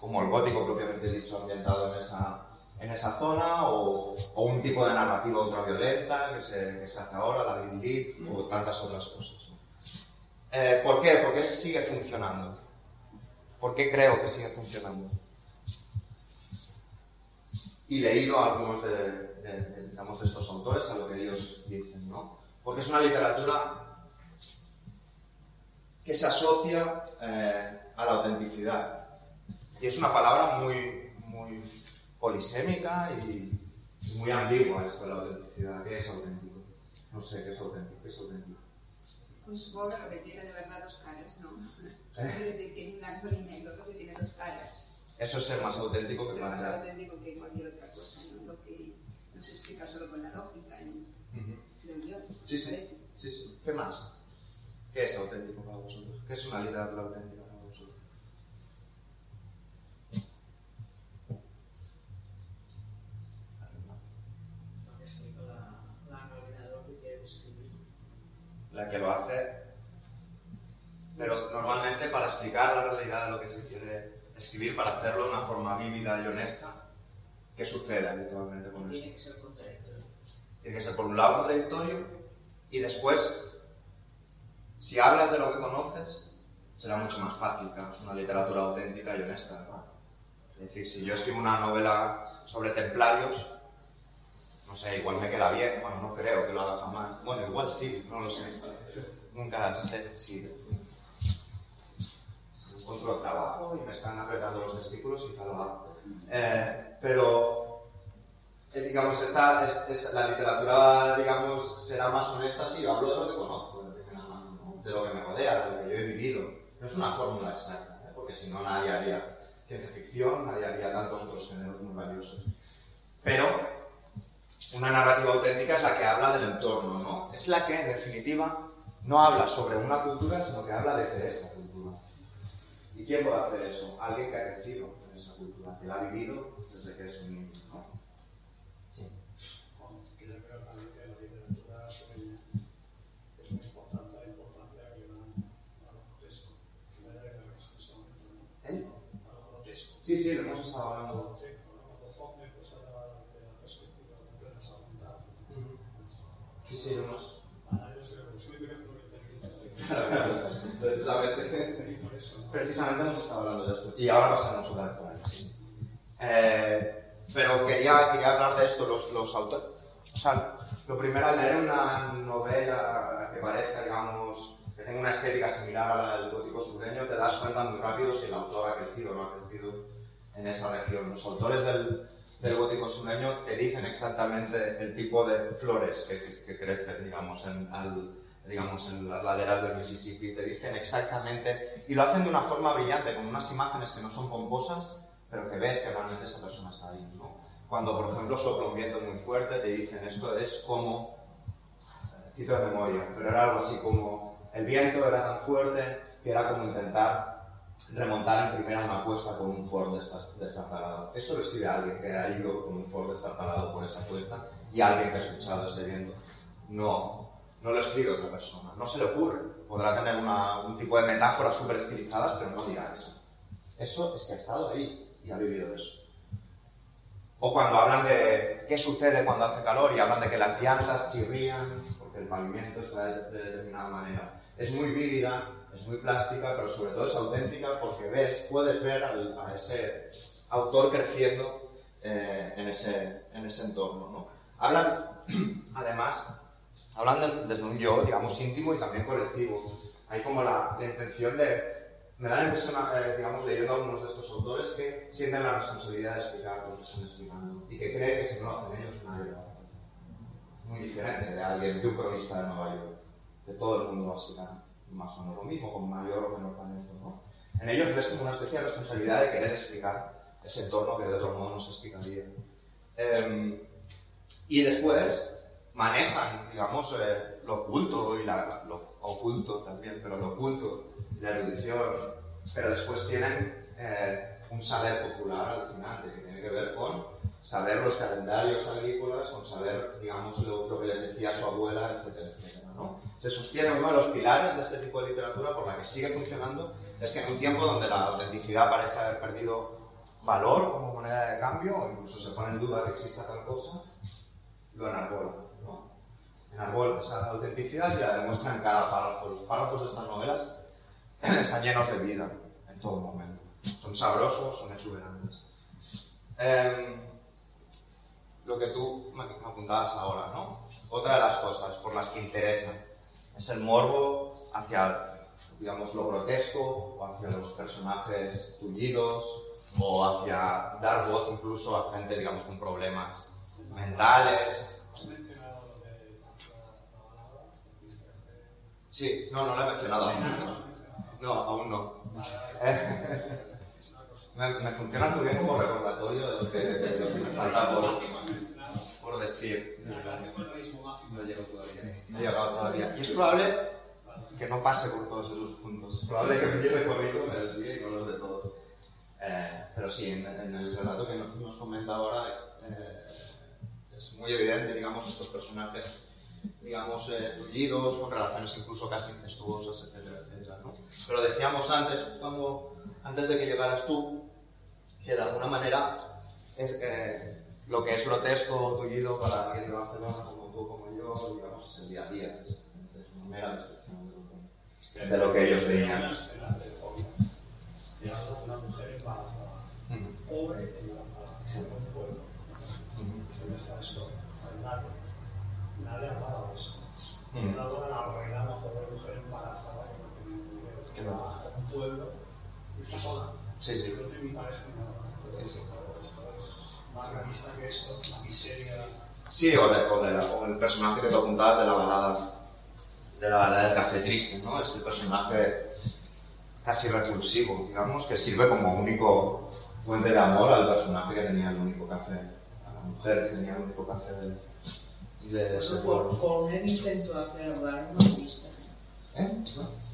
como el, gótico propiamente dicho ambientado en esa, en esa zona, o, o un tipo de narrativa ultraviolenta que se, que se hace ahora, la Green League, o tantas otras cosas. Eh, ¿Por qué? ¿Por qué sigue funcionando? ¿Por qué creo que sigue funcionando? Y leído a algunos de, de- de, digamos, de estos autores, a lo que ellos dicen, ¿no? Porque es una literatura que se asocia eh, a la autenticidad. Y es una palabra muy, muy polisémica y muy ambigua esto de la autenticidad. ¿Qué es auténtico? No sé, ¿qué es auténtico? ¿Qué es auténtico? Pues supongo que lo que tiene de verdad dos caras, ¿no? Decir, tiene blanco y negro, lo que tiene dos caras. Eso es ser más auténtico que Es más auténtico que cualquier otra cosa, ¿no? Lo que no se explica solo con la lógica, ¿no? Ujú. creo yo. Sí, sí, sí, sí. ¿Qué más? ¿Qué es auténtico para vosotros? ¿Qué es una literatura auténtica para vosotros? Lo que explica la, la realidad de lo que quiere describir. La que lo hace, pero normalmente para explicar la realidad de lo que se quiere escribir, para hacerlo de una forma vívida y honesta, ¿qué sucede habitualmente con eso? Tiene que ser contradictorio. Tiene que ser por un lado contradictorio y después, si hablas de lo que conoces, será mucho más fácil que una literatura auténtica y honesta, ¿verdad? Es decir, si yo escribo una novela sobre templarios, no sé, igual me queda bien, bueno, no creo que lo haga jamás. Bueno, igual sí, no lo sé. Nunca sé si si encuentro trabajo y me están apretando los testículos, quizá lo haga. Eh, pero, eh, digamos, esta, es- es- la literatura, digamos, será más honesta si yo hablo de lo que conozco, de lo que me rodea, de lo que yo he vivido. No es una fórmula exacta, ¿eh? porque si no nadie haría ciencia ficción, nadie haría tantos otros géneros muy valiosos. Pero una narrativa auténtica es la que habla del entorno, ¿no? Es la que, en definitiva, no habla sobre una cultura, sino que habla desde esa cultura. ¿Y quién puede hacer eso? Alguien que ha crecido en esa cultura, que la ha vivido desde que es un niño, ¿no? Sí. Que yo creo también que la Claro, claro. Precisamente, precisamente hemos estado hablando de esto. Y ahora otra vez por ahí. sí. Eh, pero quería, quería hablar de esto, los, los autores. O sea, lo primero, leer una novela que parezca, digamos, que tenga una estética similar a la del gótico sureño, te das cuenta muy rápido si el autor ha crecido o no ha crecido en esa región. Los autores del, del gótico sureño te dicen exactamente el tipo de flores que, crecen, digamos, en, al, digamos, en las laderas del Mississippi. Te dicen exactamente, y lo hacen de una forma brillante, con unas imágenes que no son pomposas, pero que ves que realmente esa persona está ahí, ¿no? Cuando, por ejemplo, sopla un viento muy fuerte, te dicen esto es como, eh, cito de memoria, pero era algo así como, el viento era tan fuerte que era como intentar remontar en primera una cuesta con un Ford destartalado. Esto lo escribe alguien que ha ido con un Ford destartalado por esa cuesta y alguien que ha escuchado ese viento. No, no lo escribe otra persona, no se le ocurre. Podrá tener una- un tipo de metáforas súper estilizadas, pero no dirá eso. Eso es que ha estado ahí y ha vivido eso. O cuando hablan de qué sucede cuando hace calor y hablan de que las llantas chirrían porque el pavimento está de, de determinada manera. Es muy vívida, es muy plástica, pero sobre todo es auténtica porque ves, puedes ver al- a ese autor creciendo eh, en, ese, en ese entorno. ¿no? Hablan, además, hablan de- desde un yo, digamos, íntimo y también colectivo. Hay como la, la intención de... Me da la impresión, eh, digamos, leyendo a algunos de estos autores, que sienten la responsabilidad de explicar lo que están explicando y que creen que si no lo hacen ellos, nadie lo hace. Muy diferente de alguien, de un cronista de Nueva York, que todo el mundo va a explicar más o menos lo mismo, con mayor o menor talento. ¿no? En ellos ves como una especie de responsabilidad de querer explicar ese entorno que de otro modo no se explicaría. Em, y después manejan, digamos, eh, lo oculto y la, lo oculto también, pero lo oculto, la erudición, pero después tienen eh, un saber popular alucinante que tiene que ver con saber los calendarios agrícolas, con saber, digamos, lo, lo que les decía su abuela, etcétera, etcétera, ¿no? Se sostiene uno de los pilares de este tipo de literatura por la que sigue funcionando, es que en un tiempo donde la autenticidad parece haber perdido valor como moneda de cambio, o incluso se pone en duda que exista tal cosa, lo enarbola, ¿no? Enarbola esa autenticidad y la demuestra en cada párrafo. Los párrafos de estas novelas están llenos de vida en todo momento. Son sabrosos, son exuberantes. Em, lo que tú me apuntabas ahora, ¿no? Otra de las cosas por las que interesa es el morbo hacia, digamos, lo grotesco, o hacia los personajes tullidos, o hacia dar voz incluso a gente, digamos, con problemas mentales. Sí, no, no lo he mencionado aún. No, aún no. me, me funciona muy bien como recordatorio de lo que, de lo que me falta por, por decir. No llego todavía. No he llegado todavía. Y es probable que no pase por todos esos puntos. Es probable que mi recorrido me desvíe y no los de todos. Eh, pero sí, en, en el relato que nos, nos comenta ahora eh, es muy evidente, digamos, estos personajes, digamos, eh, tullidos, con relaciones incluso casi incestuosas, etcétera, etcétera, ¿no? Pero decíamos antes, cuando, antes de que llegaras tú, que de alguna manera es, eh, lo que es grotesco, tullido para alguien de Barcelona como tú, como yo, digamos, es el día a día. Es, es una mera descripción de lo que, de lo que ellos veían. Una mujer embarazada, pobre embarazada, en un pueblo. ¿Dónde está esto? Nadie. De eso. Mm. Algo de la realidad de una pobre mujer embarazada que no tenía un pueblo y está sola. Sí, pareja nada. Entonces, claro, esto es más realista que esto, la miseria. Sí, o, de- o de la- o el personaje que tú apuntabas de la balada, de la balada del café triste, ¿no? Este personaje casi repulsivo, digamos, que sirve como único fuente de amor al personaje que tenía el único café, a la mujer que tenía el único café de, de ese pueblo. Faulkner intentó hacer hablar a un autista. ¿Eh?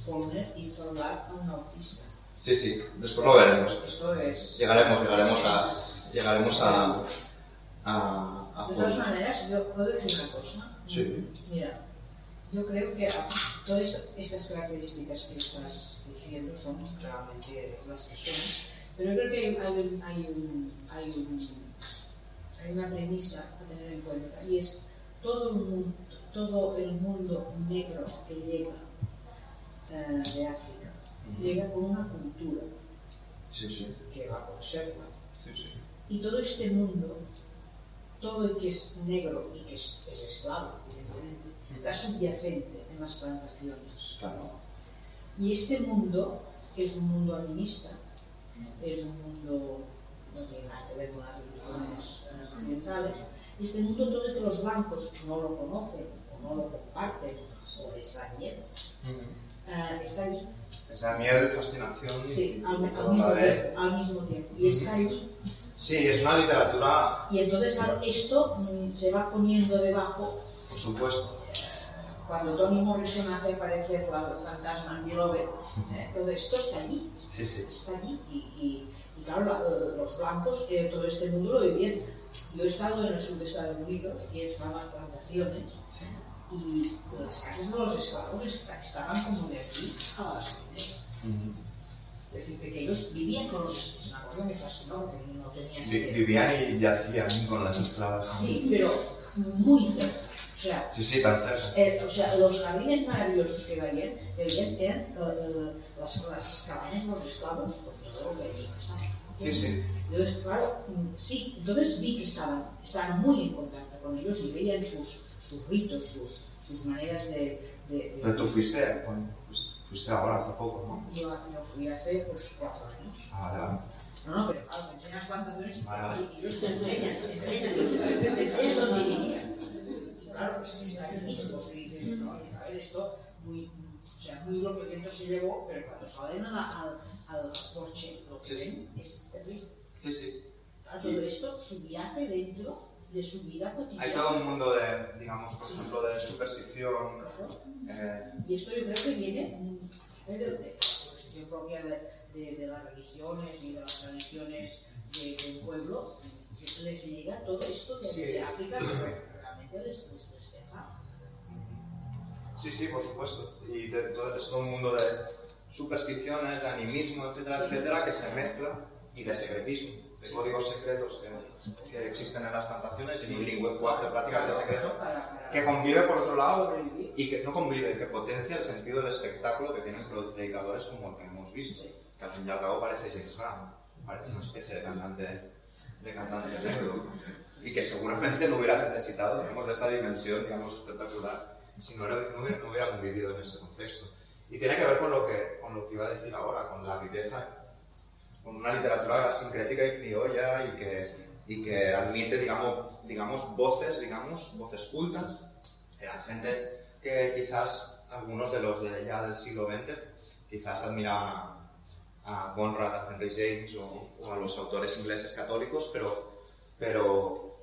Faulkner hizo hablar a un autista. Sí, sí, después lo veremos. Esto es... Llegaremos, llegaremos a, llegaremos a, a, a De todas maneras, yo puedo decir una cosa. Sí. Mira, yo creo que todas estas características que estás diciendo son realmente las que son, pero yo creo que hay, hay un- hay un- hay un- hay una premisa a tener en cuenta y es todo el mundo, todo el mundo negro que llega eh, de África llega con una cultura Sí, sí. que la conserva Sí, sí. y todo este mundo, todo el que es negro y que es, es esclavo, evidentemente, está subyacente en las plantaciones. Claro. Y este mundo es un mundo animista, es un mundo, no tiene nada que ver con las religiones eh, occidentales, y este mundo todo el que los blancos no lo conocen o no lo comparten o les da miedo, eh, está ahí. Esa miedo y fascinación. Sí, y- al, y al mismo tiempo, al mismo tiempo. Y está ahí Sí, es una literatura, Y entonces, claro, esto mm, se va poniendo debajo. por supuesto. Cuando Toni Morrison hace aparecer fantasma en Beloved, ¿eh? todo esto está allí, Sí, sí. está allí. Y, y- y claro, la- los blancos, eh, todo este mundo lo vivían. Yo he estado en el sur de Estados Unidos y he estado en las plantaciones. Y las casas de los esclavos esta- estaban como de aquí a las fronteras. Es decir, que ellos vivían con los esclavos. Es una cosa que me fascinó, porque no tenían. Vivían y yacían con las esclavas. Sí, pero muy cerca. O sea, Sí, sí, tan cerca. eh, o sea, los jardines maravillosos que veían, que veían eran eh, eh, las, las cabañas de los esclavos, con todo lo que allí pasaba. Sí, sí. Entonces, claro, mm, sí, entonces vi que estaban, estaban muy en contacto con ellos y veían sus, sus ritos, sus, sus maneras de... de- de- Pero tú fuiste, bueno, fuiste- fuiste ahora hace poco, ¿no? Yo, yo fui hace pues, cuatro años. Ah, vale, vale. No, no, pero claro, te enseñan las plantaciones Vale, y ellos te enseñan, te enseñan, te enseñan dónde vivían. Claro, es que está ahí mismo, y dices, no, a ver, esto muy, o sea, muy lo que viento se llevó, pero cuando salen a la- al, al porche, lo que ven es terrible. Sí, sí. Claro, todo esto subyace dentro de su vida cotidiana. Hay todo un mundo de, digamos, por ejemplo, de superstición. eh, Y esto yo creo que viene de, de la cuestión propia de, de- de las religiones y de las tradiciones de- del pueblo, que les llega todo esto de, Sí. África, que realmente les, les, les deja. Sí, sí, por supuesto. Y de, todo, es todo un mundo de supersticiones, de animismo, etcétera, Sí. etcétera, que se mezcla, y de secretismo, de códigos secretos que, existen en las plantaciones, en un lenguaje prácticamente secreto, que convive por otro lado, y que no convive, que potencia el sentido del espectáculo que tienen predicadores como el que hemos visto, que al fin y al cabo parece James Brown, parece una especie de cantante, de cantante negro, y que seguramente no hubiera necesitado, digamos, de esa dimensión, digamos, espectacular, si no, era- no hubiera, no hubiera convivido en ese contexto. Y tiene que ver con lo que, con lo que iba a decir ahora, con la viveza, una literatura sincrética y criolla y que, y que admite, digamos, digamos, voces, digamos, voces cultas. Eran gente que quizás algunos de los de ya del siglo XX quizás admiraban a, a Conrad, Henry James o, o a los autores ingleses católicos, pero, pero,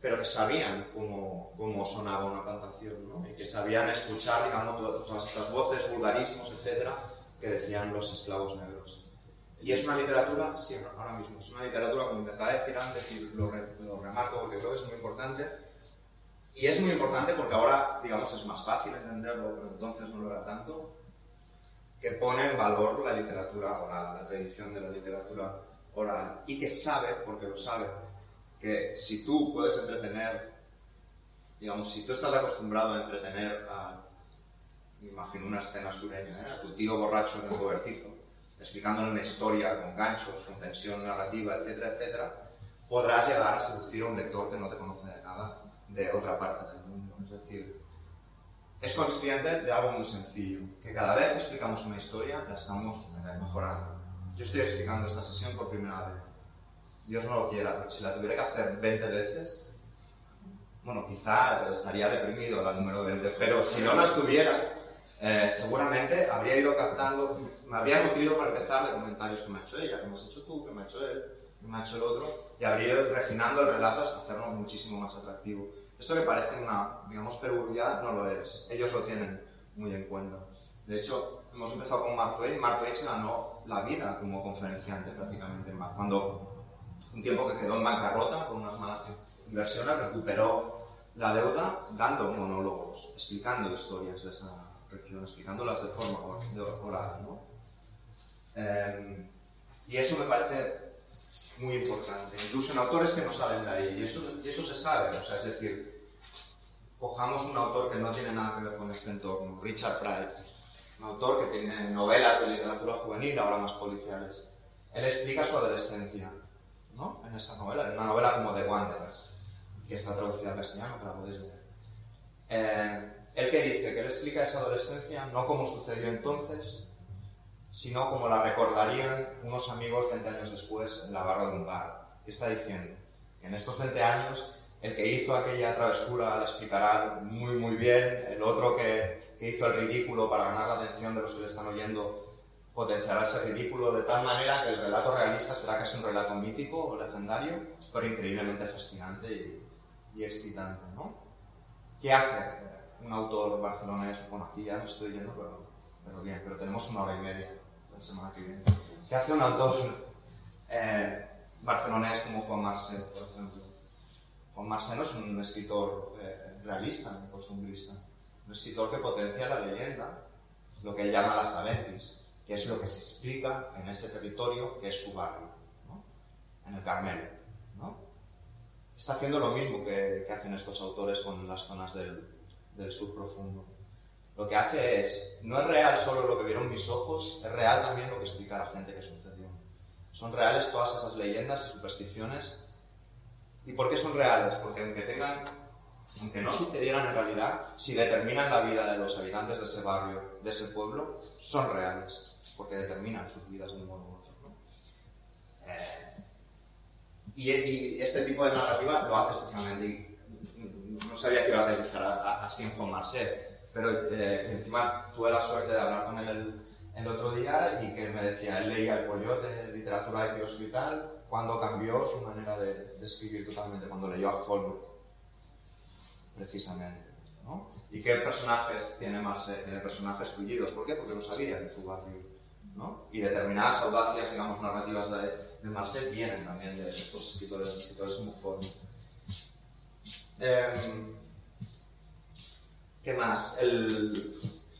pero que sabían cómo, cómo sonaba una plantación, ¿no? Y que sabían escuchar, digamos, to- todas estas voces, vulgarismos, etcétera, que decían los esclavos negros. Y es una literatura, sí, ahora mismo, es una literatura, como intentaba decir antes, y lo, lo remarco porque creo que es muy importante, y es muy importante porque ahora, digamos, es más fácil entenderlo, pero entonces no lo era tanto, que pone en valor la literatura oral, la tradición de la literatura oral, y que sabe, porque lo sabe, que si tú puedes entretener, digamos, si tú estás acostumbrado a entretener a, me imagino una escena sureña, ¿eh? a tu tío borracho en el cobertizo, explicándole una historia con ganchos, con tensión narrativa, etcétera, etcétera, podrás llegar a seducir a un lector que no te conoce de nada de otra parte del mundo. Es decir, es consciente de algo muy sencillo, que cada vez que explicamos una historia la estamos mejorando. Yo estoy explicando esta sesión por primera vez. Dios no lo quiera, pero si la tuviera que hacer 20 veces, bueno, quizá estaría deprimido la número 20, pero si no lo estuviera, eh, seguramente habría ido captando, me habría nutrido para empezar de comentarios que me ha hecho ella, que me has hecho tú, que me ha hecho él, que me ha hecho el otro, y habría ido refinando el relato hasta hacerlo muchísimo más atractivo. Esto que parece una, digamos, perversidad, no lo es. Ellos lo tienen muy en cuenta. De hecho, hemos empezado con Mark Twain. Mark Twain se ganó la vida como conferenciante prácticamente. Cuando un tiempo que quedó en bancarrota con unas malas inversiones, recuperó la deuda dando monólogos, explicando historias de esa región, explicándolas de forma oral. ¿no? Eh, y eso me parece muy importante, incluso en autores que no salen de ahí, y eso, y eso se sabe, o sea, es decir, cojamos un autor que no tiene nada que ver con este entorno, Richard Price, un autor que tiene novelas de literatura juvenil, ahora más policiales. Él explica su adolescencia, ¿no? En esa novela, en una novela como The Wanderers, que está traducida al castellano, que la podéis leer. Eh, él que dice que él explica esa adolescencia no como sucedió entonces, sino como la recordarían unos amigos 20 años después en la barra de un bar. ¿Qué está diciendo? Que en estos 20 años el que hizo aquella travesura la explicará muy muy bien, el otro que, hizo el ridículo para ganar la atención de los que le están oyendo potenciará ese ridículo de tal manera que el relato realista será casi un relato mítico o legendario, pero increíblemente fascinante y, excitante. ¿no? ¿Qué hace un autor barcelonés? Bueno, aquí ya me estoy yendo, pero bien, pero tenemos una hora y media la semana que viene. ¿Qué hace un autor eh, barcelonés como Juan Marcé, por ejemplo? Juan Marcé no es un escritor eh, realista, ni costumbrista, un escritor que potencia la leyenda, lo que él llama las aventis, que es lo que se explica en ese territorio que es su barrio, ¿no? en el Carmelo. ¿no? Está haciendo lo mismo que, que, hacen estos autores con las zonas del, del sur profundo. Lo que hace es, no es real solo lo que vieron mis ojos, es real también lo que explica la gente que sucedió. Son reales todas esas leyendas y supersticiones. ¿Y por qué son reales? Porque aunque tengan, aunque no sucedieran en realidad, si determinan la vida de los habitantes de ese barrio, de ese pueblo, son reales, porque determinan sus vidas de un modo u otro. ¿no? Eh, y, y, este tipo de narrativa lo hace especialmente. Y no sabía que iba a realizar así en Juan Marcet pero eh, encima tuve la suerte de hablar con él el, el, otro día y que me decía, él leía el coyote literatura de Dios y tal, cuando cambió su manera de, de escribir totalmente, cuando leyó a Holbrook, precisamente. ¿no? ¿Y qué personajes tiene Marcel? Tiene personajes tullidos. ¿Por qué? Porque lo sabía en su barrio. ¿no? Y determinadas audacias, digamos, narrativas de, de Marcel vienen también de estos escritores, escritores como Holbrook. Eh, ¿Qué más?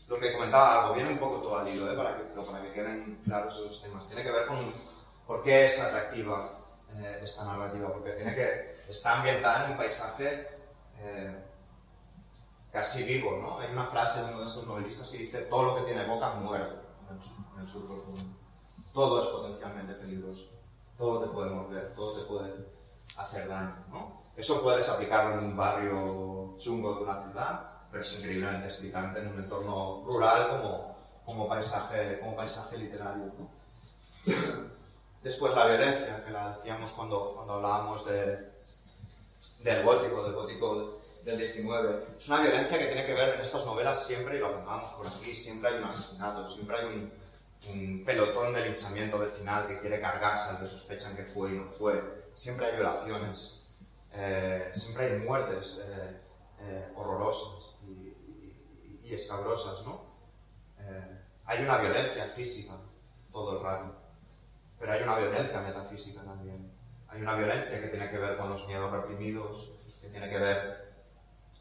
Lo que comentaba algo, viene un poco todo al hilo, ¿eh? para, que, para que queden claros esos temas. Tiene que ver con por qué es atractiva eh, esta narrativa, porque tiene que, está ambientada en un paisaje eh, casi vivo, ¿no? Hay una frase de uno de estos novelistas que dice, todo lo que tiene boca muerde en el, sur, en el. Todo es potencialmente peligroso, todo te puede morder, todo te puede hacer daño, ¿no? Eso puedes aplicarlo en un barrio chungo de una ciudad, pero es increíblemente excitante en un entorno rural como, como, paisaje, como paisaje literario. ¿no? Después la violencia, que la decíamos cuando, cuando hablábamos de, del gótico, del gótico del 19. Es una violencia que tiene que ver en estas novelas siempre, y lo hablábamos por aquí, siempre hay un asesinato, siempre hay un, un pelotón de linchamiento vecinal que quiere cargarse al que sospechan que fue y no fue. Siempre hay violaciones, eh, siempre hay muertes eh, eh, horrorosas y escabrosas, ¿no? Eh, hay una violencia física todo el rato, pero hay una violencia metafísica también. Hay una violencia que tiene que ver con los miedos reprimidos, que tiene que ver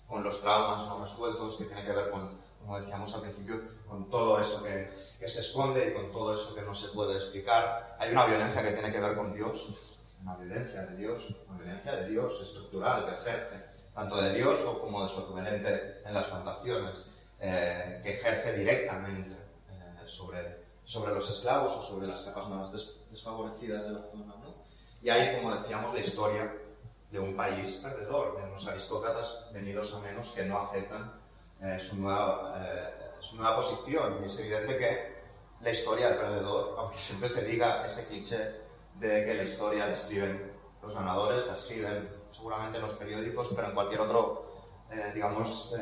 con los traumas no resueltos, que tiene que ver con, como decíamos al principio, con todo eso que, que se esconde y con todo eso que no se puede explicar. Hay una violencia que tiene que ver con Dios, una violencia de Dios, una violencia de Dios estructural que ejerce, tanto de Dios como de su equivalente en las plantaciones, eh, que ejerce directamente eh, sobre, sobre los esclavos o sobre las capas más des- desfavorecidas de la zona. ¿no? Y hay, como decíamos, la historia de un país perdedor, de unos aristócratas venidos a menos que no aceptan eh, su, nueva, eh, su nueva posición. Y es evidente que la historia del perdedor, aunque siempre se diga ese cliché de que la historia la escriben los ganadores, la escriben seguramente en los periódicos, pero en cualquier otro, eh, digamos,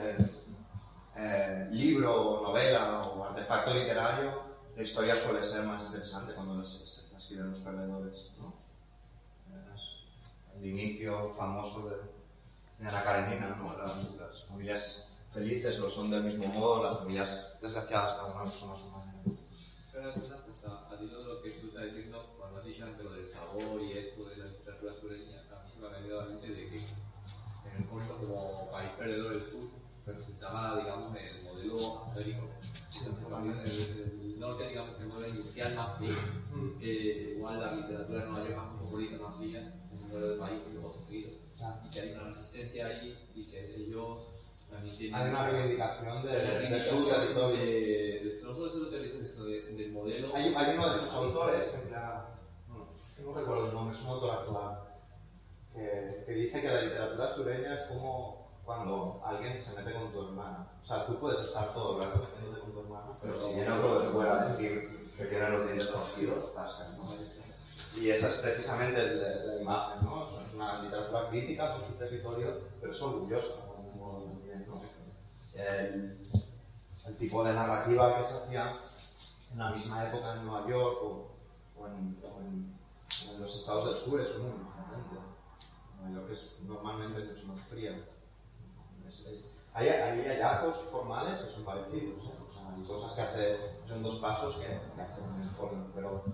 eh, libro, novela o artefacto literario, la historia suele ser más interesante cuando la, escriben los perdedores. ¿no? El inicio famoso de, de Ana Karenina, ¿no? las, las familias felices lo son del mismo modo, las familias desgraciadas cada una lo son a su manera. Pero una cosa, al hilo lo que tú estás diciendo, cuando has dicho antes lo del sabor y esto de la literatura sureña, a mí se me ha venido a la mente de que en el fondo como país perdedor digamos, el modelo américo. El, el norte, digamos, el modelo industrial más frío, que igual la literatura no es más cosmopolita, más fría, un modelo de país un poco sufrido. Y que hay una resistencia ahí y que ellos también tienen... Hay una reivindicación de- de su territorio. de- de- no solo de su territorio, sino de- del modelo... Hay, hay uno de sus autores, que no, es que no recuerdo el nombre, es un autor actual, que, que dice que la literatura sureña es como cuando alguien se mete con tu hermana. O sea, tú puedes estar todo el rato metiéndote con tu hermana, pero si viene otro de fuera a decir que tiene los dientes torcidos, estás ¿no? Y esa es precisamente la, imagen, ¿no? Es una literatura crítica con su territorio, pero es orgullosa. ¿no? El, el tipo de narrativa que se hacía en la misma época en Nueva York o, o en, en los estados del sur es muy diferente. Nueva York es normalmente mucho más fría. Hay, hay hallazgos formales que son parecidos, ¿eh? Hay cosas que hace son dos pasos que, hacen un pero,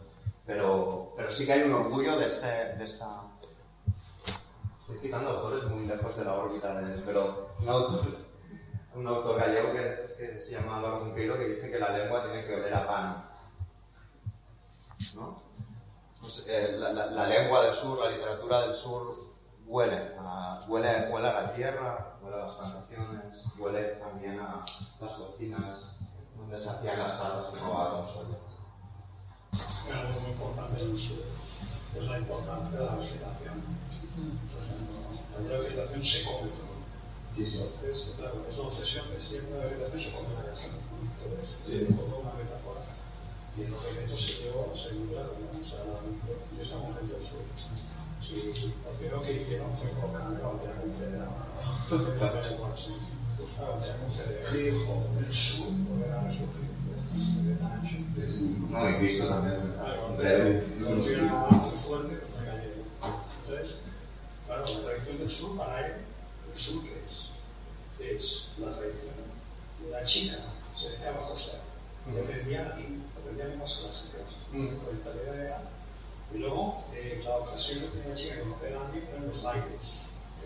pero, pero sí que hay un orgullo de, este, de esta... Estoy citando autores muy lejos de la órbita de pero un autor, un autor gallego que, se llama Álvaro Junqueiro que dice que la lengua tiene que oler a pan. ¿no? Pues, eh, la, lengua del sur, la literatura del sur huele huele, huele a la tierra, huele a las plantaciones, huele también a las cocinas donde se hacían las tardes y robaban soya. algo muy importante en el sur es la importancia de la vegetación. Ejemplo, la vegetación se come todo. Entonces, claro, es la obsesión de siempre la vegetación se come la casa. Entonces, es toda una metáfora. Y en los eventos se llevó a seguir claro, ¿no? O sea, yo estaba gente del sur. Y lo primero que hicieron fue colocar la bandera confederada. No, y visto también. Breve. pues. Entonces, claro, la tradición del sur para él, el sur que es, es la tradición. La chica se dedicaba a coser, y aprendía latín, aprendía lenguas clásicas, por italiano era. Y luego, eh, la ocasión que tenía la chica de conocer a alguien eran los bailes,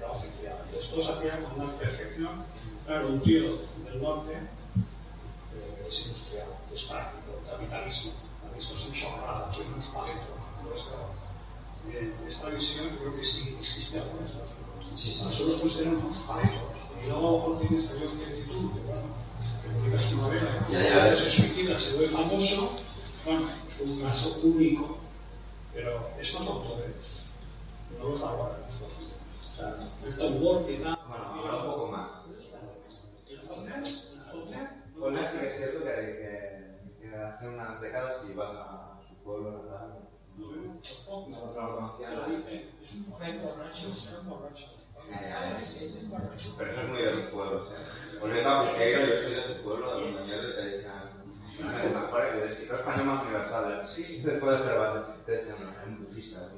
oficial. Entonces, todos hacían con una perfección. Claro, un tío del norte eh, es industrial, es práctico, capitalismo. Esto es un chorrada, esto es un claro, eh, esta visión creo que sí existe alguna Unidos. Sí, sí. Nosotros consideramos unos paletos. Y luego a lo mejor tienes también una actitud que, bueno, que publicas tu novela, Ya, ya, se suicida, se vuelve famoso, bueno, fue un caso único, pero estos autores no los aguardan en Estados Tal. Bueno, ahora un poco más. El Faulkner sí que es cierto que, que, hace unas décadas si ibas a su pueblo natal, no lo dice, es un borracho, es un borracho. Pero eso es muy de los pueblos, ¿eh? Volviendo a Piqueiro, yo soy de su pueblo, de Montañero, y te decían, el mejor, el escritor español más universal, sí, después de Cervantes, te decían, un bufista, un no, es premio Nobel.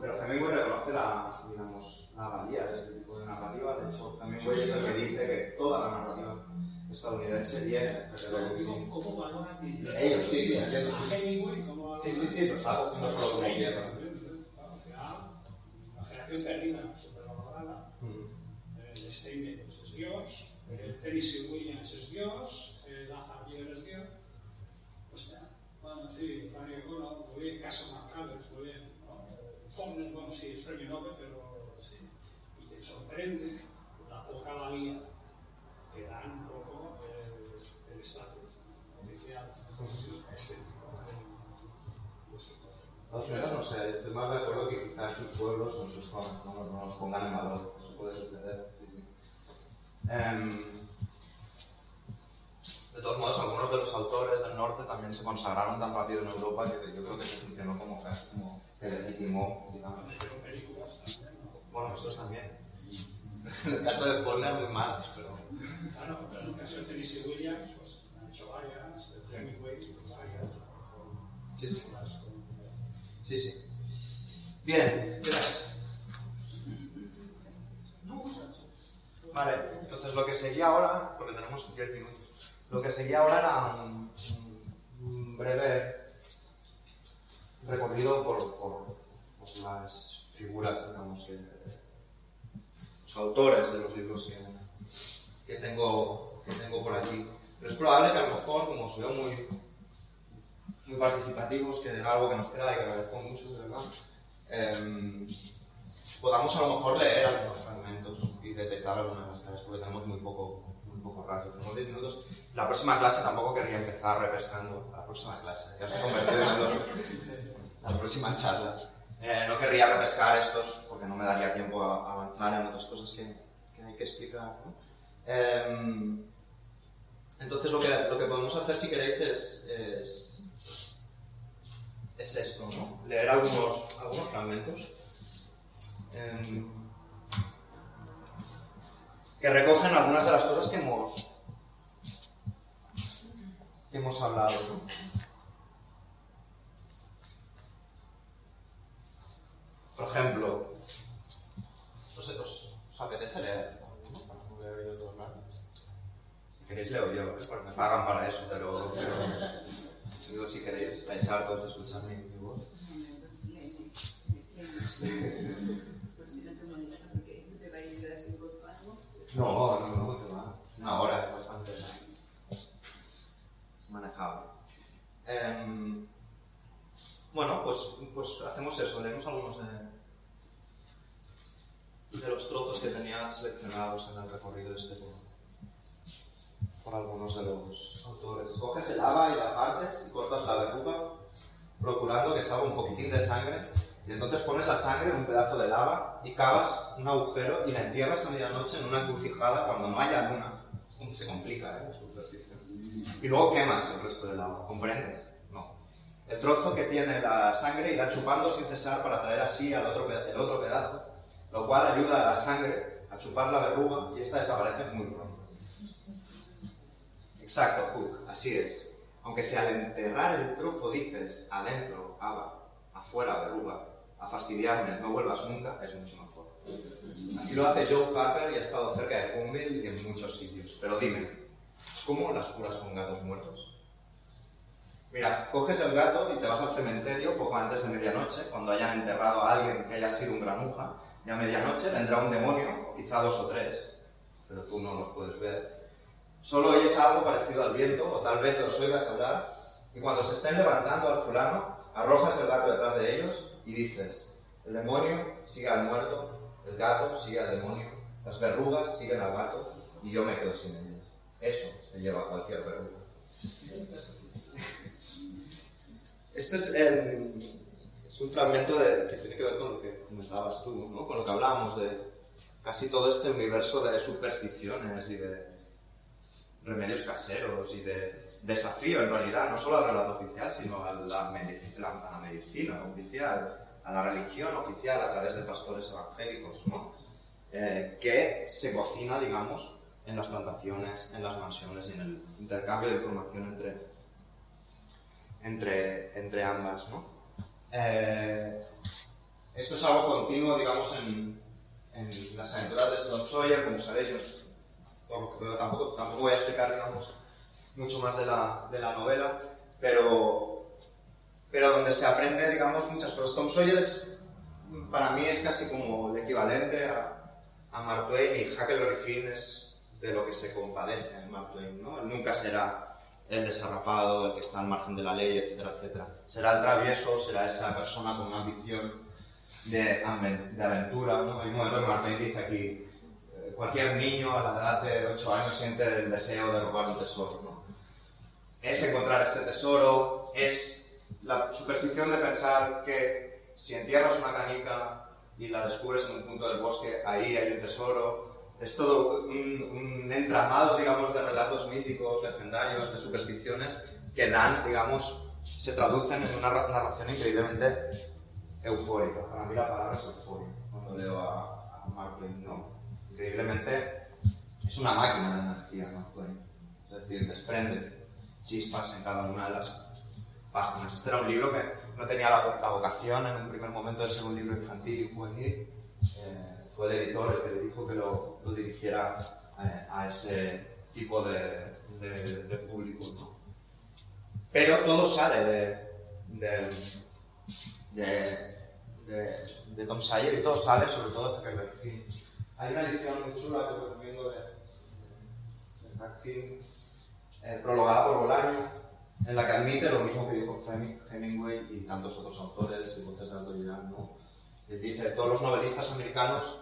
Pero también reconocer la, digamos, la valía de este tipo de narrativa. De hecho, también voy es el que dice que toda la narrativa estadounidense viene ¿Cómo valoran Ellos, sí, sí, Sí, sí, sí, algo que no solo como pieza. navegación perdida, supervalorada. El Steinmetz es Dios, el Tennessee Williams es Dios, Lazar es Dios. Pues ya, bueno, sí, Frank bueno, muy bien, caso Macabres, muy bien. Faulkner, bueno, sí, es premio Nobel, pero sí. Y te sorprende la poca valía que dan un poco el estatus oficial los Estados Unidos, no sé, estoy más de acuerdo que quizás sus pueblos o sus zonas no, no nos pongan en valor. Eso puede suceder. Em, de todos modos, algunos de los autores del norte también se consagraron tan rápido en Europa que yo creo que se funcionó como casi como que legitimó, digamos. Bueno, estos también. En el caso de Faulkner, muy malos, pero. Claro, pero en el caso de Tennessee Williams, pues han hecho varias, el Hemingway, varias. Sí, sí. Sí, sí. Bien, gracias. Vale, entonces lo que seguía ahora, porque tenemos 10 minutos, lo que seguía ahora era un, breve recorrido por, por- las figuras, digamos, que, los autores de los libros que, que tengo, que tengo por aquí. Pero es probable que a lo mejor, como os veo muy, muy participativos, que era algo que no esperaba y que agradezco mucho, de verdad, em, podamos a lo mejor leer algunos fragmentos y detectar algunas de las claves, porque tenemos muy poco, muy poco rato, tenemos 10 minutos. La próxima clase tampoco querría empezar repescando, la próxima clase, ya se ha convertido en lo- la próxima charla. Eh, no querría repescar estos, porque no me daría tiempo a avanzar en otras cosas que, que hay que explicar. ¿no? Em, entonces lo que, lo que podemos hacer si queréis es, es, es esto, ¿no? leer algunos, algunos fragmentos em, que recogen algunas de las cosas que hemos, que hemos hablado. Por ejemplo, ¿os, os, os apetece leer? Si queréis leo yo, ¿eh? me pagan para eso, pero digo, si queréis hartos de escuchar mi, mi voz. No no. No, que va. Una hora es bastante manejable. Em, bueno, pues, pues hacemos eso, leemos algunos de, de los trozos que tenía seleccionados en el recorrido este por, por algunos de los autores. Coges el haba y la partes y cortas la verruga, procurando que salga un poquitín de sangre, y entonces pones la sangre en un pedazo de lava y cavas un agujero y la entierras a medianoche en una encrucijada cuando no haya luna. Se complica, ¿eh? Y luego quemas el resto del lava, ¿comprendes? No. El trozo que tiene la sangre irá chupando sin cesar para traer así al otro, el otro pedazo, lo cual ayuda a la sangre a chupar la verruga y esta desaparece muy pronto. Exacto, Hook, así es. Aunque si al enterrar el trozo dices adentro, aba, afuera, verruga, a fastidiarme, no vuelvas nunca, es mucho mejor. Así lo hace Joe Harper y ha estado cerca de Hummel y en muchos sitios. Pero dime, ¿cómo las curas con gatos muertos? Mira, coges el gato y te vas al cementerio poco antes de medianoche, cuando hayan enterrado a alguien que haya sido un granuja, y a medianoche vendrá un demonio, quizá dos o tres, pero tú no los puedes ver. Solo oyes algo parecido al viento, o tal vez los oigas hablar, y cuando se estén levantando al fulano, arrojas el gato detrás de ellos y dices, el demonio sigue al muerto, el gato sigue al demonio, las verrugas siguen al gato, y yo me quedo sin ellas. Eso se lleva a cualquier verruga. Este es, el- es un fragmento de- que tiene que ver con lo que comentabas tú, ¿no? con lo que hablábamos de casi todo este universo de supersticiones y de remedios caseros y de desafío en realidad, no solo al relato oficial, sino a la, medici- la- a la medicina oficial, a la religión oficial a través de pastores evangélicos, ¿no? Eh, que se cocina, digamos, en las plantaciones, en las mansiones y en el intercambio de información entre, entre, entre ambas, ¿no? Eh, esto es algo continuo, digamos, en, en las aventuras de Tom Sawyer, como sabéis, veo tampoco, tampoco voy a explicar, digamos, mucho más de la, de la novela, pero, pero donde se aprende, digamos, muchas cosas. Tom Sawyer es para mí es casi como el equivalente a, a Mark Twain y Huckleberry Finn es de lo que se compadece en Mark Twain, ¿no? Él nunca será el desarrapado, el que está al margen de la ley, etcétera, etcétera. Será el travieso, será esa persona con una ambición de, de aventura, ¿no? Hay un momento que Mark Twain dice aquí, cualquier niño a la edad de 8 años siente el deseo de robar un tesoro, ¿no? Es encontrar este tesoro, es la superstición de pensar que si entierras una canica y la descubres en un punto del bosque, ahí hay un tesoro. Es todo un, un entramado, digamos, de relatos míticos, legendarios, de supersticiones que dan, digamos, se traducen en una ra- narración increíblemente eufórica. Para mí la palabra es euforia cuando leo a, a Mark Twain. Increíblemente es una máquina de energía, Mark Twain. Es decir, desprende chispas en cada una de las páginas. Este era un libro que no tenía la, la vocación en un primer momento de ser un libro infantil y juvenil. Eh, fue el editor el que le dijo que lo, lo dirigiera eh, a ese tipo de, de- de público. ¿no? Pero todo sale de, de, de, Tom Sawyer y todo sale sobre todo de Huckleberry. Hay una edición muy chula que recomiendo de, de, Finn, eh, prologada por Bolaño, en la que admite lo mismo que dijo Hemingway y tantos otros autores y voces de autoridad. ¿no? Él dice, todos los novelistas americanos,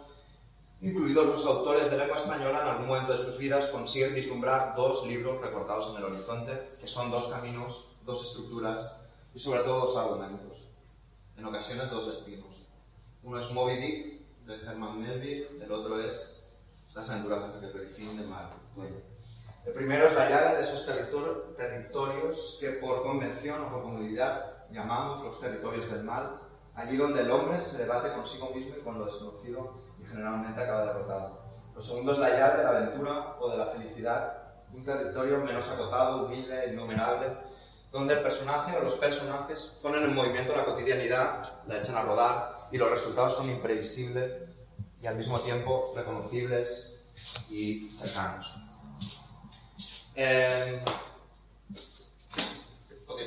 incluidos los autores de lengua española, en algún momento de sus vidas consiguen vislumbrar dos libros recortados en el horizonte, que son dos caminos, dos estructuras y sobre todo dos argumentos. En ocasiones dos destinos. Uno es Moby Dick, de Herman Melville, el otro es Las aventuras de Huckleberry Finn, de Mark Twain. El primero es la llave de esos territor- territorios que por convención o por comodidad llamamos los territorios del mal, allí donde el hombre se debate consigo mismo y con lo desconocido y generalmente acaba derrotado. Lo segundo es la llave de la aventura o de la felicidad, un territorio menos acotado, humilde, innumerable, donde el personaje o los personajes ponen en movimiento la cotidianidad, la echan a rodar y los resultados son imprevisibles y al mismo tiempo reconocibles y cercanos. Eh,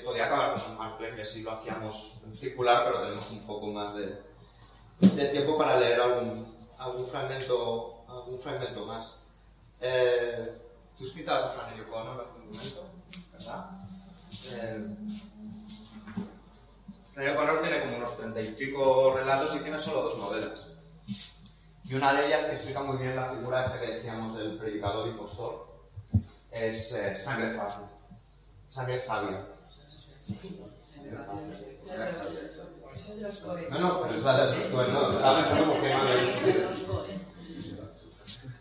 podía acabar con un Mark Twain así lo hacíamos en circular, pero tenemos un poco más de, de tiempo para leer algún, algún, fragmento, algún fragmento más. Eh, Tú citabas a Flannery O'Connor hace un momento, ¿verdad? Eh, Flannery O'Connor tiene como unos treinta y pico relatos y tiene solo dos novelas. Y una de ellas que explica muy bien la figura esa que decíamos del predicador impostor es eh, Sangre Fácil, Sangre Sabia. No, no, pero es la del bueno, no, estaba pensando por qué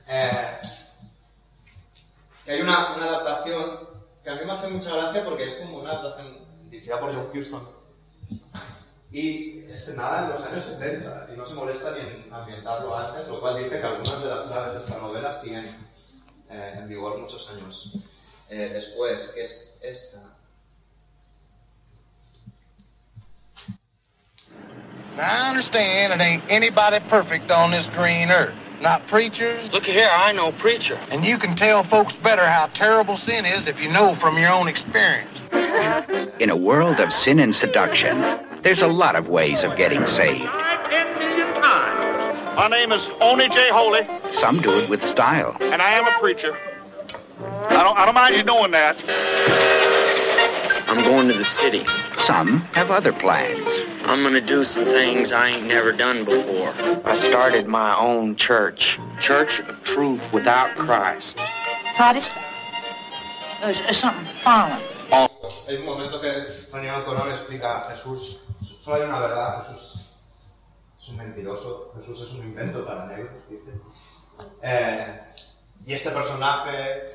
eh, hay una, una adaptación que a mí me hace mucha gracia porque es como una adaptación dirigida por John Huston y estrenada en los años 70 y no se molesta ni en ambientarlo antes, lo cual dice que algunas de las claves de esta novela siguen eh, en vigor muchos años eh, después, que es esta. Now, I understand it ain't anybody perfect on this green earth. Not preachers. Look here, I know preacher. And you can tell folks better how terrible sin is if you know from your own experience. In a world of sin and seduction, there's a lot of ways of getting saved. Ten million times. My name is Oni J. Holy, Some do it with style. and I am a preacher. I don't, I don't mind you knowing that. I'm going to the city. Some have other plans. I'm gonna do some things I ain't never done before. I started my own church. Church of Truth without Christ. Protestant? There's, there's something foreign. Hay un momento que Flannery O'Connor explica a Jesús, solo hay una verdad, Jesús es un mentiroso, Jesús es un invento para negros, dice. Eh, y este personaje,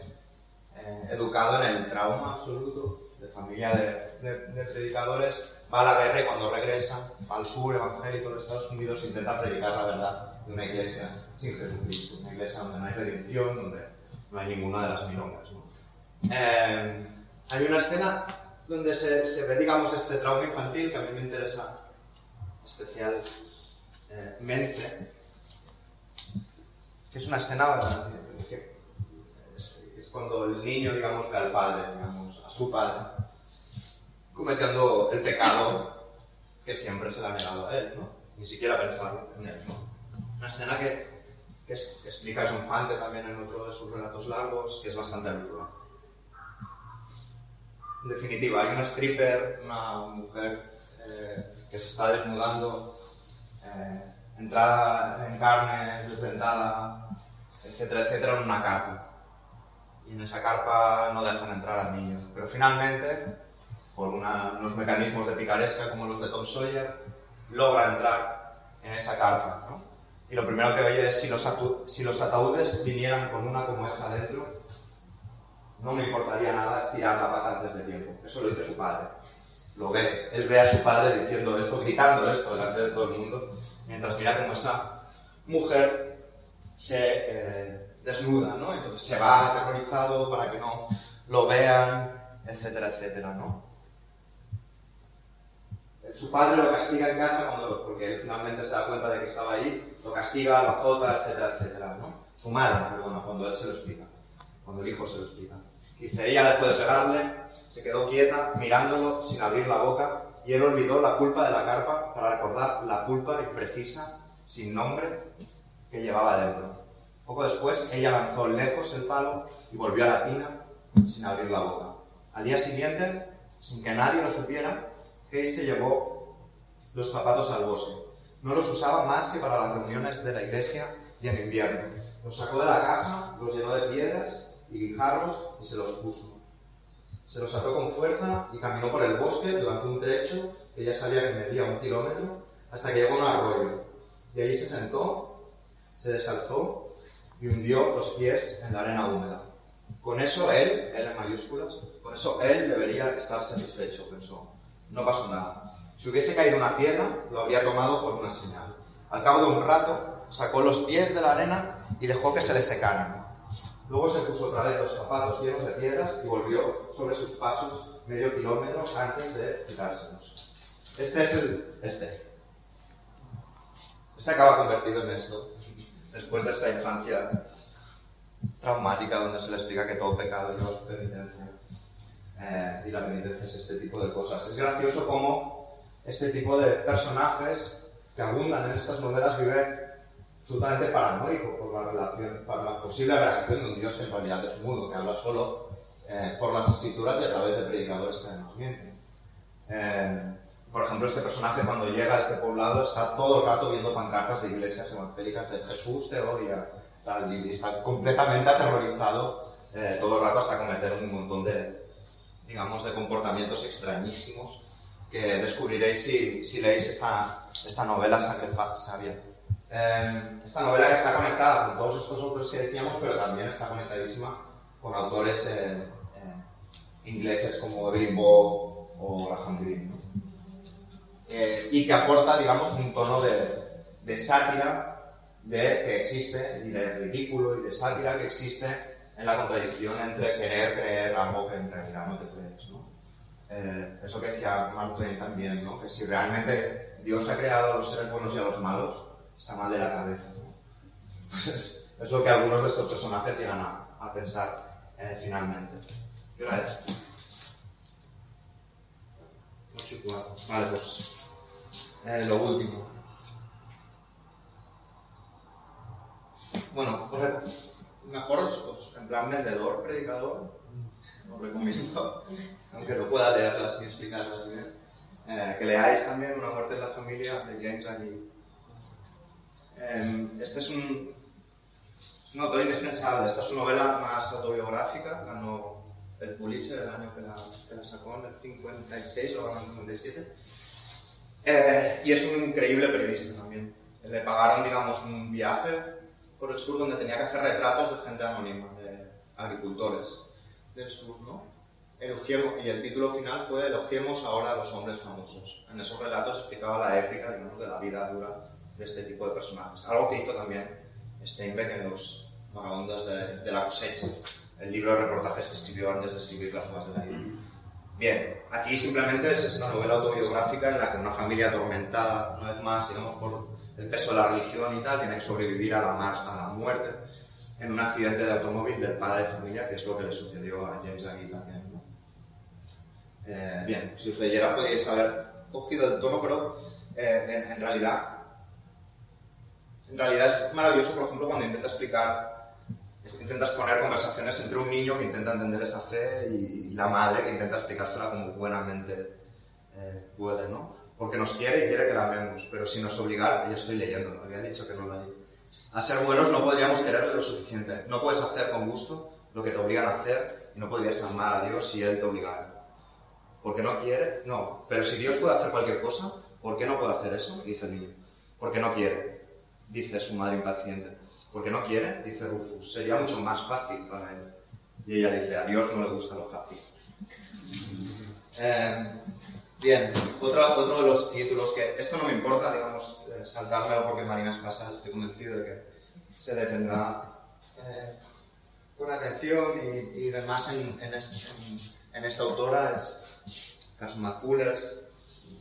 eh, educado en el trauma absoluto, de familia de, de- de predicadores, va a la guerra y cuando regresa al sur evangélico de Estados Unidos intenta predicar la verdad de una iglesia sin Jesucristo, una iglesia donde no hay redención, donde no hay ninguna de las milongas. ¿no? Eh, hay una escena donde se, se ve, digamos, este trauma infantil que a mí me interesa especialmente, es una escena que es cuando el niño, digamos, ve al padre, digamos, a su padre, cometiendo el pecado que siempre se le ha negado a él, ¿no? ni siquiera pensar en él. ¿no? Una escena que, que, es- que explica Fante también en otro de sus relatos largos, que es bastante habitual. En definitiva, hay una stripper, una mujer eh, que se está desnudando, eh, entrada en carne, desdentada, etcétera, etcétera, en una carpa. Y en esa carpa no dejan entrar al niño. Pero finalmente, por una- unos mecanismos de picaresca como los de Tom Sawyer, logra entrar en esa carpa. ¿no? Y lo primero que oye es si los, si los ataúdes vinieran con una como esa dentro, no me importaría nada estirar la pata antes de tiempo. Eso lo dice su padre. Lo ve. Él ve a su padre diciendo esto, gritando esto delante de todo el mundo, mientras mira cómo esa mujer se eh, desnuda, ¿no? Entonces se va aterrorizado para que no lo vean, etcétera, etcétera, ¿no? Su padre lo castiga en casa cuando, porque él finalmente se da cuenta de que estaba ahí, lo castiga, lo azota, etcétera, etcétera, ¿no? Su madre, perdona, cuando él se lo explica, cuando el hijo se lo explica. Dice, ella después de pegarle, se quedó quieta, mirándolo, sin abrir la boca, y él olvidó la culpa de la carpa para recordar la culpa imprecisa, sin nombre, que llevaba dentro. Poco después, ella lanzó lejos el palo y volvió a la tina sin abrir la boca. Al día siguiente, sin que nadie lo supiera, Hayes se llevó los zapatos al bosque. No los usaba más que para las reuniones de la iglesia y en invierno. Los sacó de la caja, los llenó de piedras y guijarros y se los puso. Se los ató con fuerza y caminó por el bosque durante un trecho que ya sabía que medía un kilómetro hasta que llegó a un arroyo. Y allí se sentó, se descalzó y hundió los pies en la arena húmeda. Con eso él, él en mayúsculas, con eso él debería estar satisfecho, pensó. No pasó nada. Si hubiese caído una piedra, lo habría tomado por una señal. Al cabo de un rato, sacó los pies de la arena y dejó que se le secaran. Luego se puso otra vez los zapatos llenos de piedras y volvió sobre sus pasos medio kilómetro antes de quitárselos. Este es el... este. Este acaba convertido en esto, después de esta infancia traumática donde se le explica que todo pecado lleva su penitencia. Eh, y la penitencia es este tipo de cosas. Es gracioso cómo este tipo de personajes que abundan en estas novelas viven absolutamente paranoico por la, relación, por la posible reacción de un Dios que en realidad es mudo, que habla solo eh, por las escrituras y a través de predicadores que además mienten. Eh, por ejemplo, este personaje cuando llega a este poblado está todo el rato viendo pancartas de iglesias evangélicas de Jesús te odia, tal, y está completamente aterrorizado eh, todo el rato hasta cometer un montón de, digamos, de comportamientos extrañísimos que descubriréis si, si leéis esta, esta novela Sangre Sabia. Eh, esta novela está conectada con todos estos otros que decíamos, pero también está conectadísima con autores eh, eh, ingleses como Evelyn o Graham Greene. ¿no? Eh, y que aporta, digamos, un tono de, de sátira de, que existe, y de ridículo y de sátira que existe en la contradicción entre querer creer algo que en realidad no te crees. ¿no? Eh, eso que decía Mark Twain también, ¿no? que si realmente Dios ha creado a los seres buenos y a los malos, está mal de la cabeza. Pues es, lo que algunos de estos personajes llegan a, pensar eh, finalmente. ¿Qué hora es? 8 y 4. Vale, pues eh, lo último. Bueno, rec- mejor os, en plan vendedor, predicador, os recomiendo, aunque no pueda leerlas ni explicarlas bien, eh, que leáis también Una muerte en la familia de James Agnew. Eh, este es un, es un autor indispensable. Esta es su novela más autobiográfica. Ganó el Pulitzer el año que la, que la sacó, en el 56, lo ganó en el 57. Eh, y es un increíble periodista también. Le pagaron, digamos, un viaje por el sur donde tenía que hacer retratos de gente anónima, de agricultores del sur, ¿no? Elogiemos, y el título final fue Elogiemos ahora a los hombres famosos. En esos relatos explicaba la épica, digamos, de la vida dura de este tipo de personajes. Algo que hizo también Steinbeck en Los vagabundos de, de la cosecha, el libro de reportajes que escribió antes de escribir Las uvas de la ira. Bien, aquí simplemente es una novela autobiográfica en la que una familia atormentada, una vez más, digamos, por el peso de la religión y tal, tiene que sobrevivir a la, a la muerte en un accidente de automóvil del padre de familia, que es lo que le sucedió a James Agee también. ¿no? Eh, bien, si os leyera podríais haber cogido el tono, pero eh, en, en realidad En realidad es maravilloso, por ejemplo, cuando intenta explicar, intentas poner conversaciones entre un niño que intenta entender esa fe y la madre que intenta explicársela como buenamente eh, puede, ¿no? Porque nos quiere y quiere que la amemos, pero si nos obligara, ya estoy leyendo, había dicho que no la leí. A ser buenos no podríamos quererle lo suficiente. No puedes hacer con gusto lo que te obligan a hacer y no podrías amar a Dios si Él te obligara. ¿Porque no quiere? No. Pero si Dios puede hacer cualquier cosa, ¿por qué no puede hacer eso? Dice el niño. Porque no quiere, dice su madre impaciente. Porque no quiere, dice Rufus. Sería mucho más fácil para él. Y ella dice, a Dios no le gusta lo fácil. Eh, bien, otro, otro de los títulos que... Esto no me importa, digamos, eh, saltármelo porque Marina pasa, estoy convencido de que se detendrá eh, con atención y, y demás en- en esta autora. Es Caso McCullers.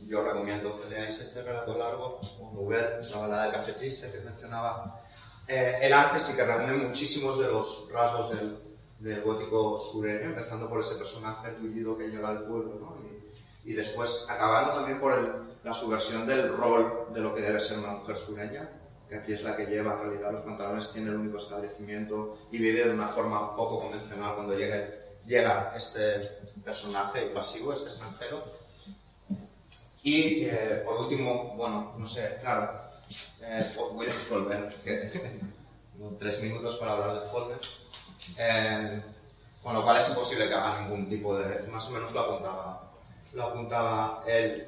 Yo recomiendo que leáis este relato largo, o Nouvelle, la balada del café triste que mencionaba eh, el antes y que reúne muchísimos de los rasgos del, del gótico sureño, empezando por ese personaje tullido que llega al pueblo, ¿no? y, y después acabando también por el- la subversión del rol de lo que debe ser una mujer sureña, que aquí es la que lleva en realidad los pantalones, tiene el único establecimiento y vive de una forma poco convencional cuando llegue- llega este personaje pasivo, este extranjero. Y eh, por último, bueno, no sé, claro, eh, William Faulkner, que tengo tres minutos para hablar de Faulkner, eh, con lo cual es imposible que haga ningún tipo de, más o menos lo apuntaba, lo apuntaba él.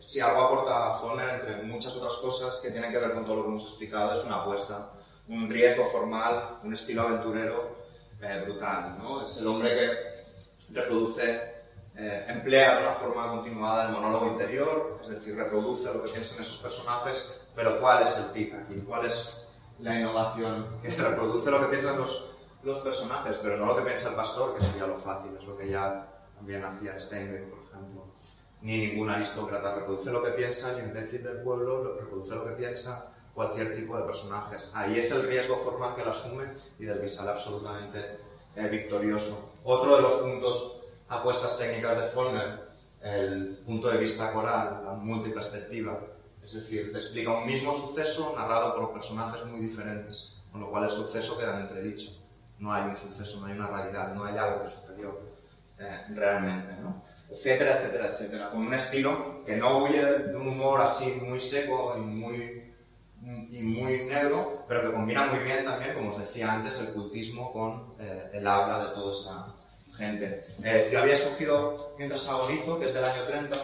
Si algo aporta Faulkner, entre muchas otras cosas que tienen que ver con todo lo que hemos explicado, es una apuesta, un riesgo formal, un estilo aventurero eh, brutal, ¿no? Es el hombre que reproduce eh, emplea de una forma continuada el monólogo interior, es decir, reproduce lo que piensan esos personajes, pero ¿cuál es el tic aquí? ¿Cuál es la innovación? Que reproduce lo que piensan los, los personajes, pero no lo que piensa el pastor, que sería lo fácil, es lo que ya también hacía Steinbeck, por ejemplo. Ni ningún aristócrata reproduce lo que piensa el imbécil del pueblo, lo- reproduce lo que piensa cualquier tipo de personajes. Ahí es el riesgo formal que él asume y del que sale absolutamente eh, victorioso. Otro de los puntos apuestas técnicas de Faulkner, el punto de vista coral, la multiperspectiva. Es decir, te explica un mismo suceso narrado por personajes muy diferentes, con lo cual el suceso queda en entredicho. No hay un suceso, no hay una realidad, no hay algo que sucedió eh, realmente, ¿no? Etcétera, etcétera, etcétera. Con un estilo que no huye de un humor así muy seco y muy, y muy negro, pero que combina muy bien también, como os decía antes, el cultismo con eh, el habla de toda esa gente. Eh, yo había escogido Mientras agonizo, que es del año 30,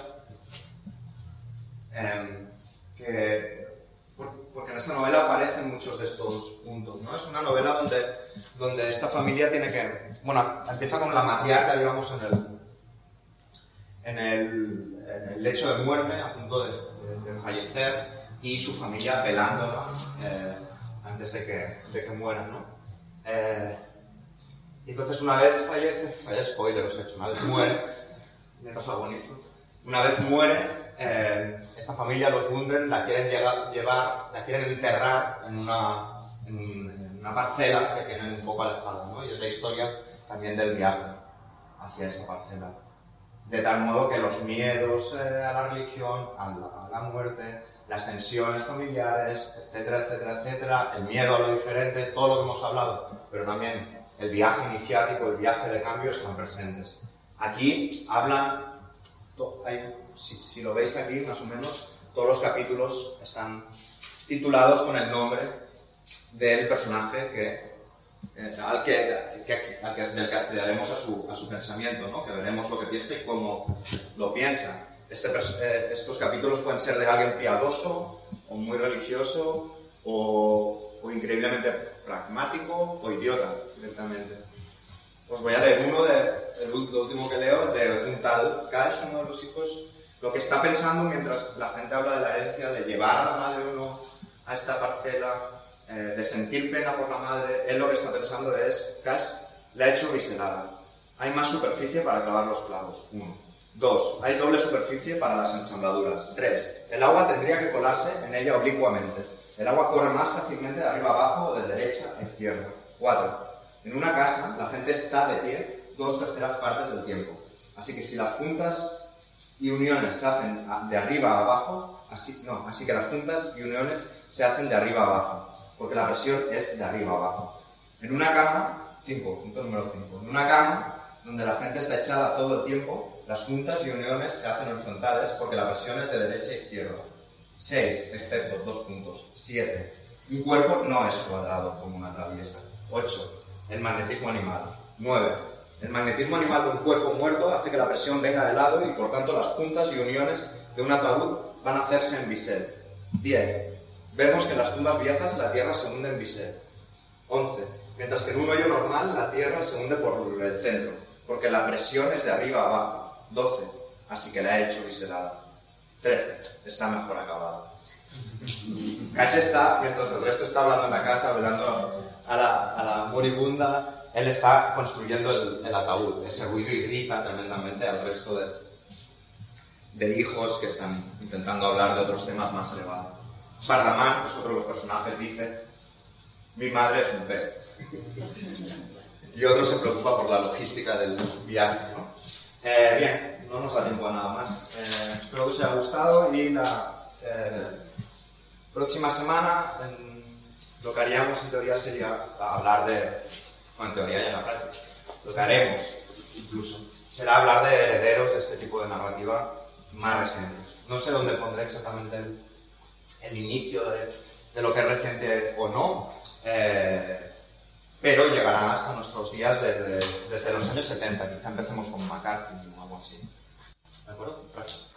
em, que, por- porque en esta novela aparecen muchos de estos puntos. ¿no? Es una novela donde, donde esta familia tiene que... Bueno, empieza con la matriarca, digamos, en el, en el, lecho de muerte, a punto de, fallecer, y su familia velándola eh, antes de que, de que muera. ¿no? Entonces una vez fallece, vaya spoiler os he hecho, una vez muere, mientras agonizo, una vez muere, eh, esta familia, los Gundren, la quieren llegar- llevar, la quieren enterrar en una, en, una parcela que tienen un poco alejada, ¿no? Y es la historia también del viaje hacia esa parcela. De tal modo que los miedos eh, a la religión, a la, a la muerte, las tensiones familiares, etcétera, etcétera, etcétera, el miedo a lo diferente, todo lo que hemos hablado, pero también el viaje iniciático, el viaje de cambio están presentes. Aquí hablan, si, si lo veis aquí, más o menos, todos los capítulos están titulados con el nombre del personaje que, eh, al que, que- al que- del que accederemos a su, a su pensamiento, ¿no? que veremos lo que piensa y cómo lo piensa. Este eh, estos capítulos pueden ser de alguien piadoso o muy religioso o, o increíblemente pragmático o idiota directamente. Os voy a leer uno de, el lo último que leo, de un tal Cash, uno de los hijos, lo que está pensando mientras la gente habla de la herencia, de llevar a la madre o no a esta parcela, eh, de sentir pena por la madre, él lo que está pensando es, Cash le ha hecho biselada. Hay más superficie para clavar los clavos. Uno. Dos. Hay doble superficie para las ensambladuras. Tres. El agua tendría que colarse en ella oblicuamente. El agua corre más fácilmente de arriba abajo o de derecha a izquierda. Cuatro. En una casa, la gente está de pie dos terceras partes del tiempo. Así que si las puntas y uniones se hacen a- de arriba a abajo, así, no, así que las juntas y uniones se hacen de arriba abajo, porque la presión es de arriba abajo. En una cama, 5, punto número 5, en una cama donde la gente está echada todo el tiempo, las juntas y uniones se hacen horizontales porque la presión es de derecha a izquierda. 6, excepto dos puntos. 7. Un cuerpo no es cuadrado como una traviesa. 8. El magnetismo animal. 9. El magnetismo animal de un cuerpo muerto hace que la presión venga de lado y por tanto las juntas y uniones de un ataúd van a hacerse en bisel. 10. Vemos que en las tumbas viejas la tierra se hunde en bisel. 11. Mientras que en un hoyo normal la tierra se hunde por el centro, porque la presión es de arriba a abajo. 12. Así que la he hecho biselada. 13. Está mejor acabada. Casi está, mientras el resto está hablando en la casa, velando a la, a la moribunda, él está construyendo el, el, ataúd. Ese ruido irrita tremendamente al resto de, de hijos que están intentando hablar de otros temas más elevados. Bardamán, que es otro de los personajes, dice, mi madre es un pez. Y otro se preocupa por la logística del viaje. ¿no? Eh, bien, no nos da tiempo a nada más. Eh, espero que os haya gustado y la eh, próxima semana en, lo que haríamos en teoría sería hablar de, bueno, en teoría y en la práctica, lo que haremos incluso, será hablar de herederos de este tipo de narrativa más recientes. No sé dónde pondré exactamente el, el inicio de, de, lo que es reciente o no, eh, pero llegará hasta nuestros días desde, desde los años 70. Quizá empecemos con McCarthy o algo así. ¿De acuerdo? Gracias.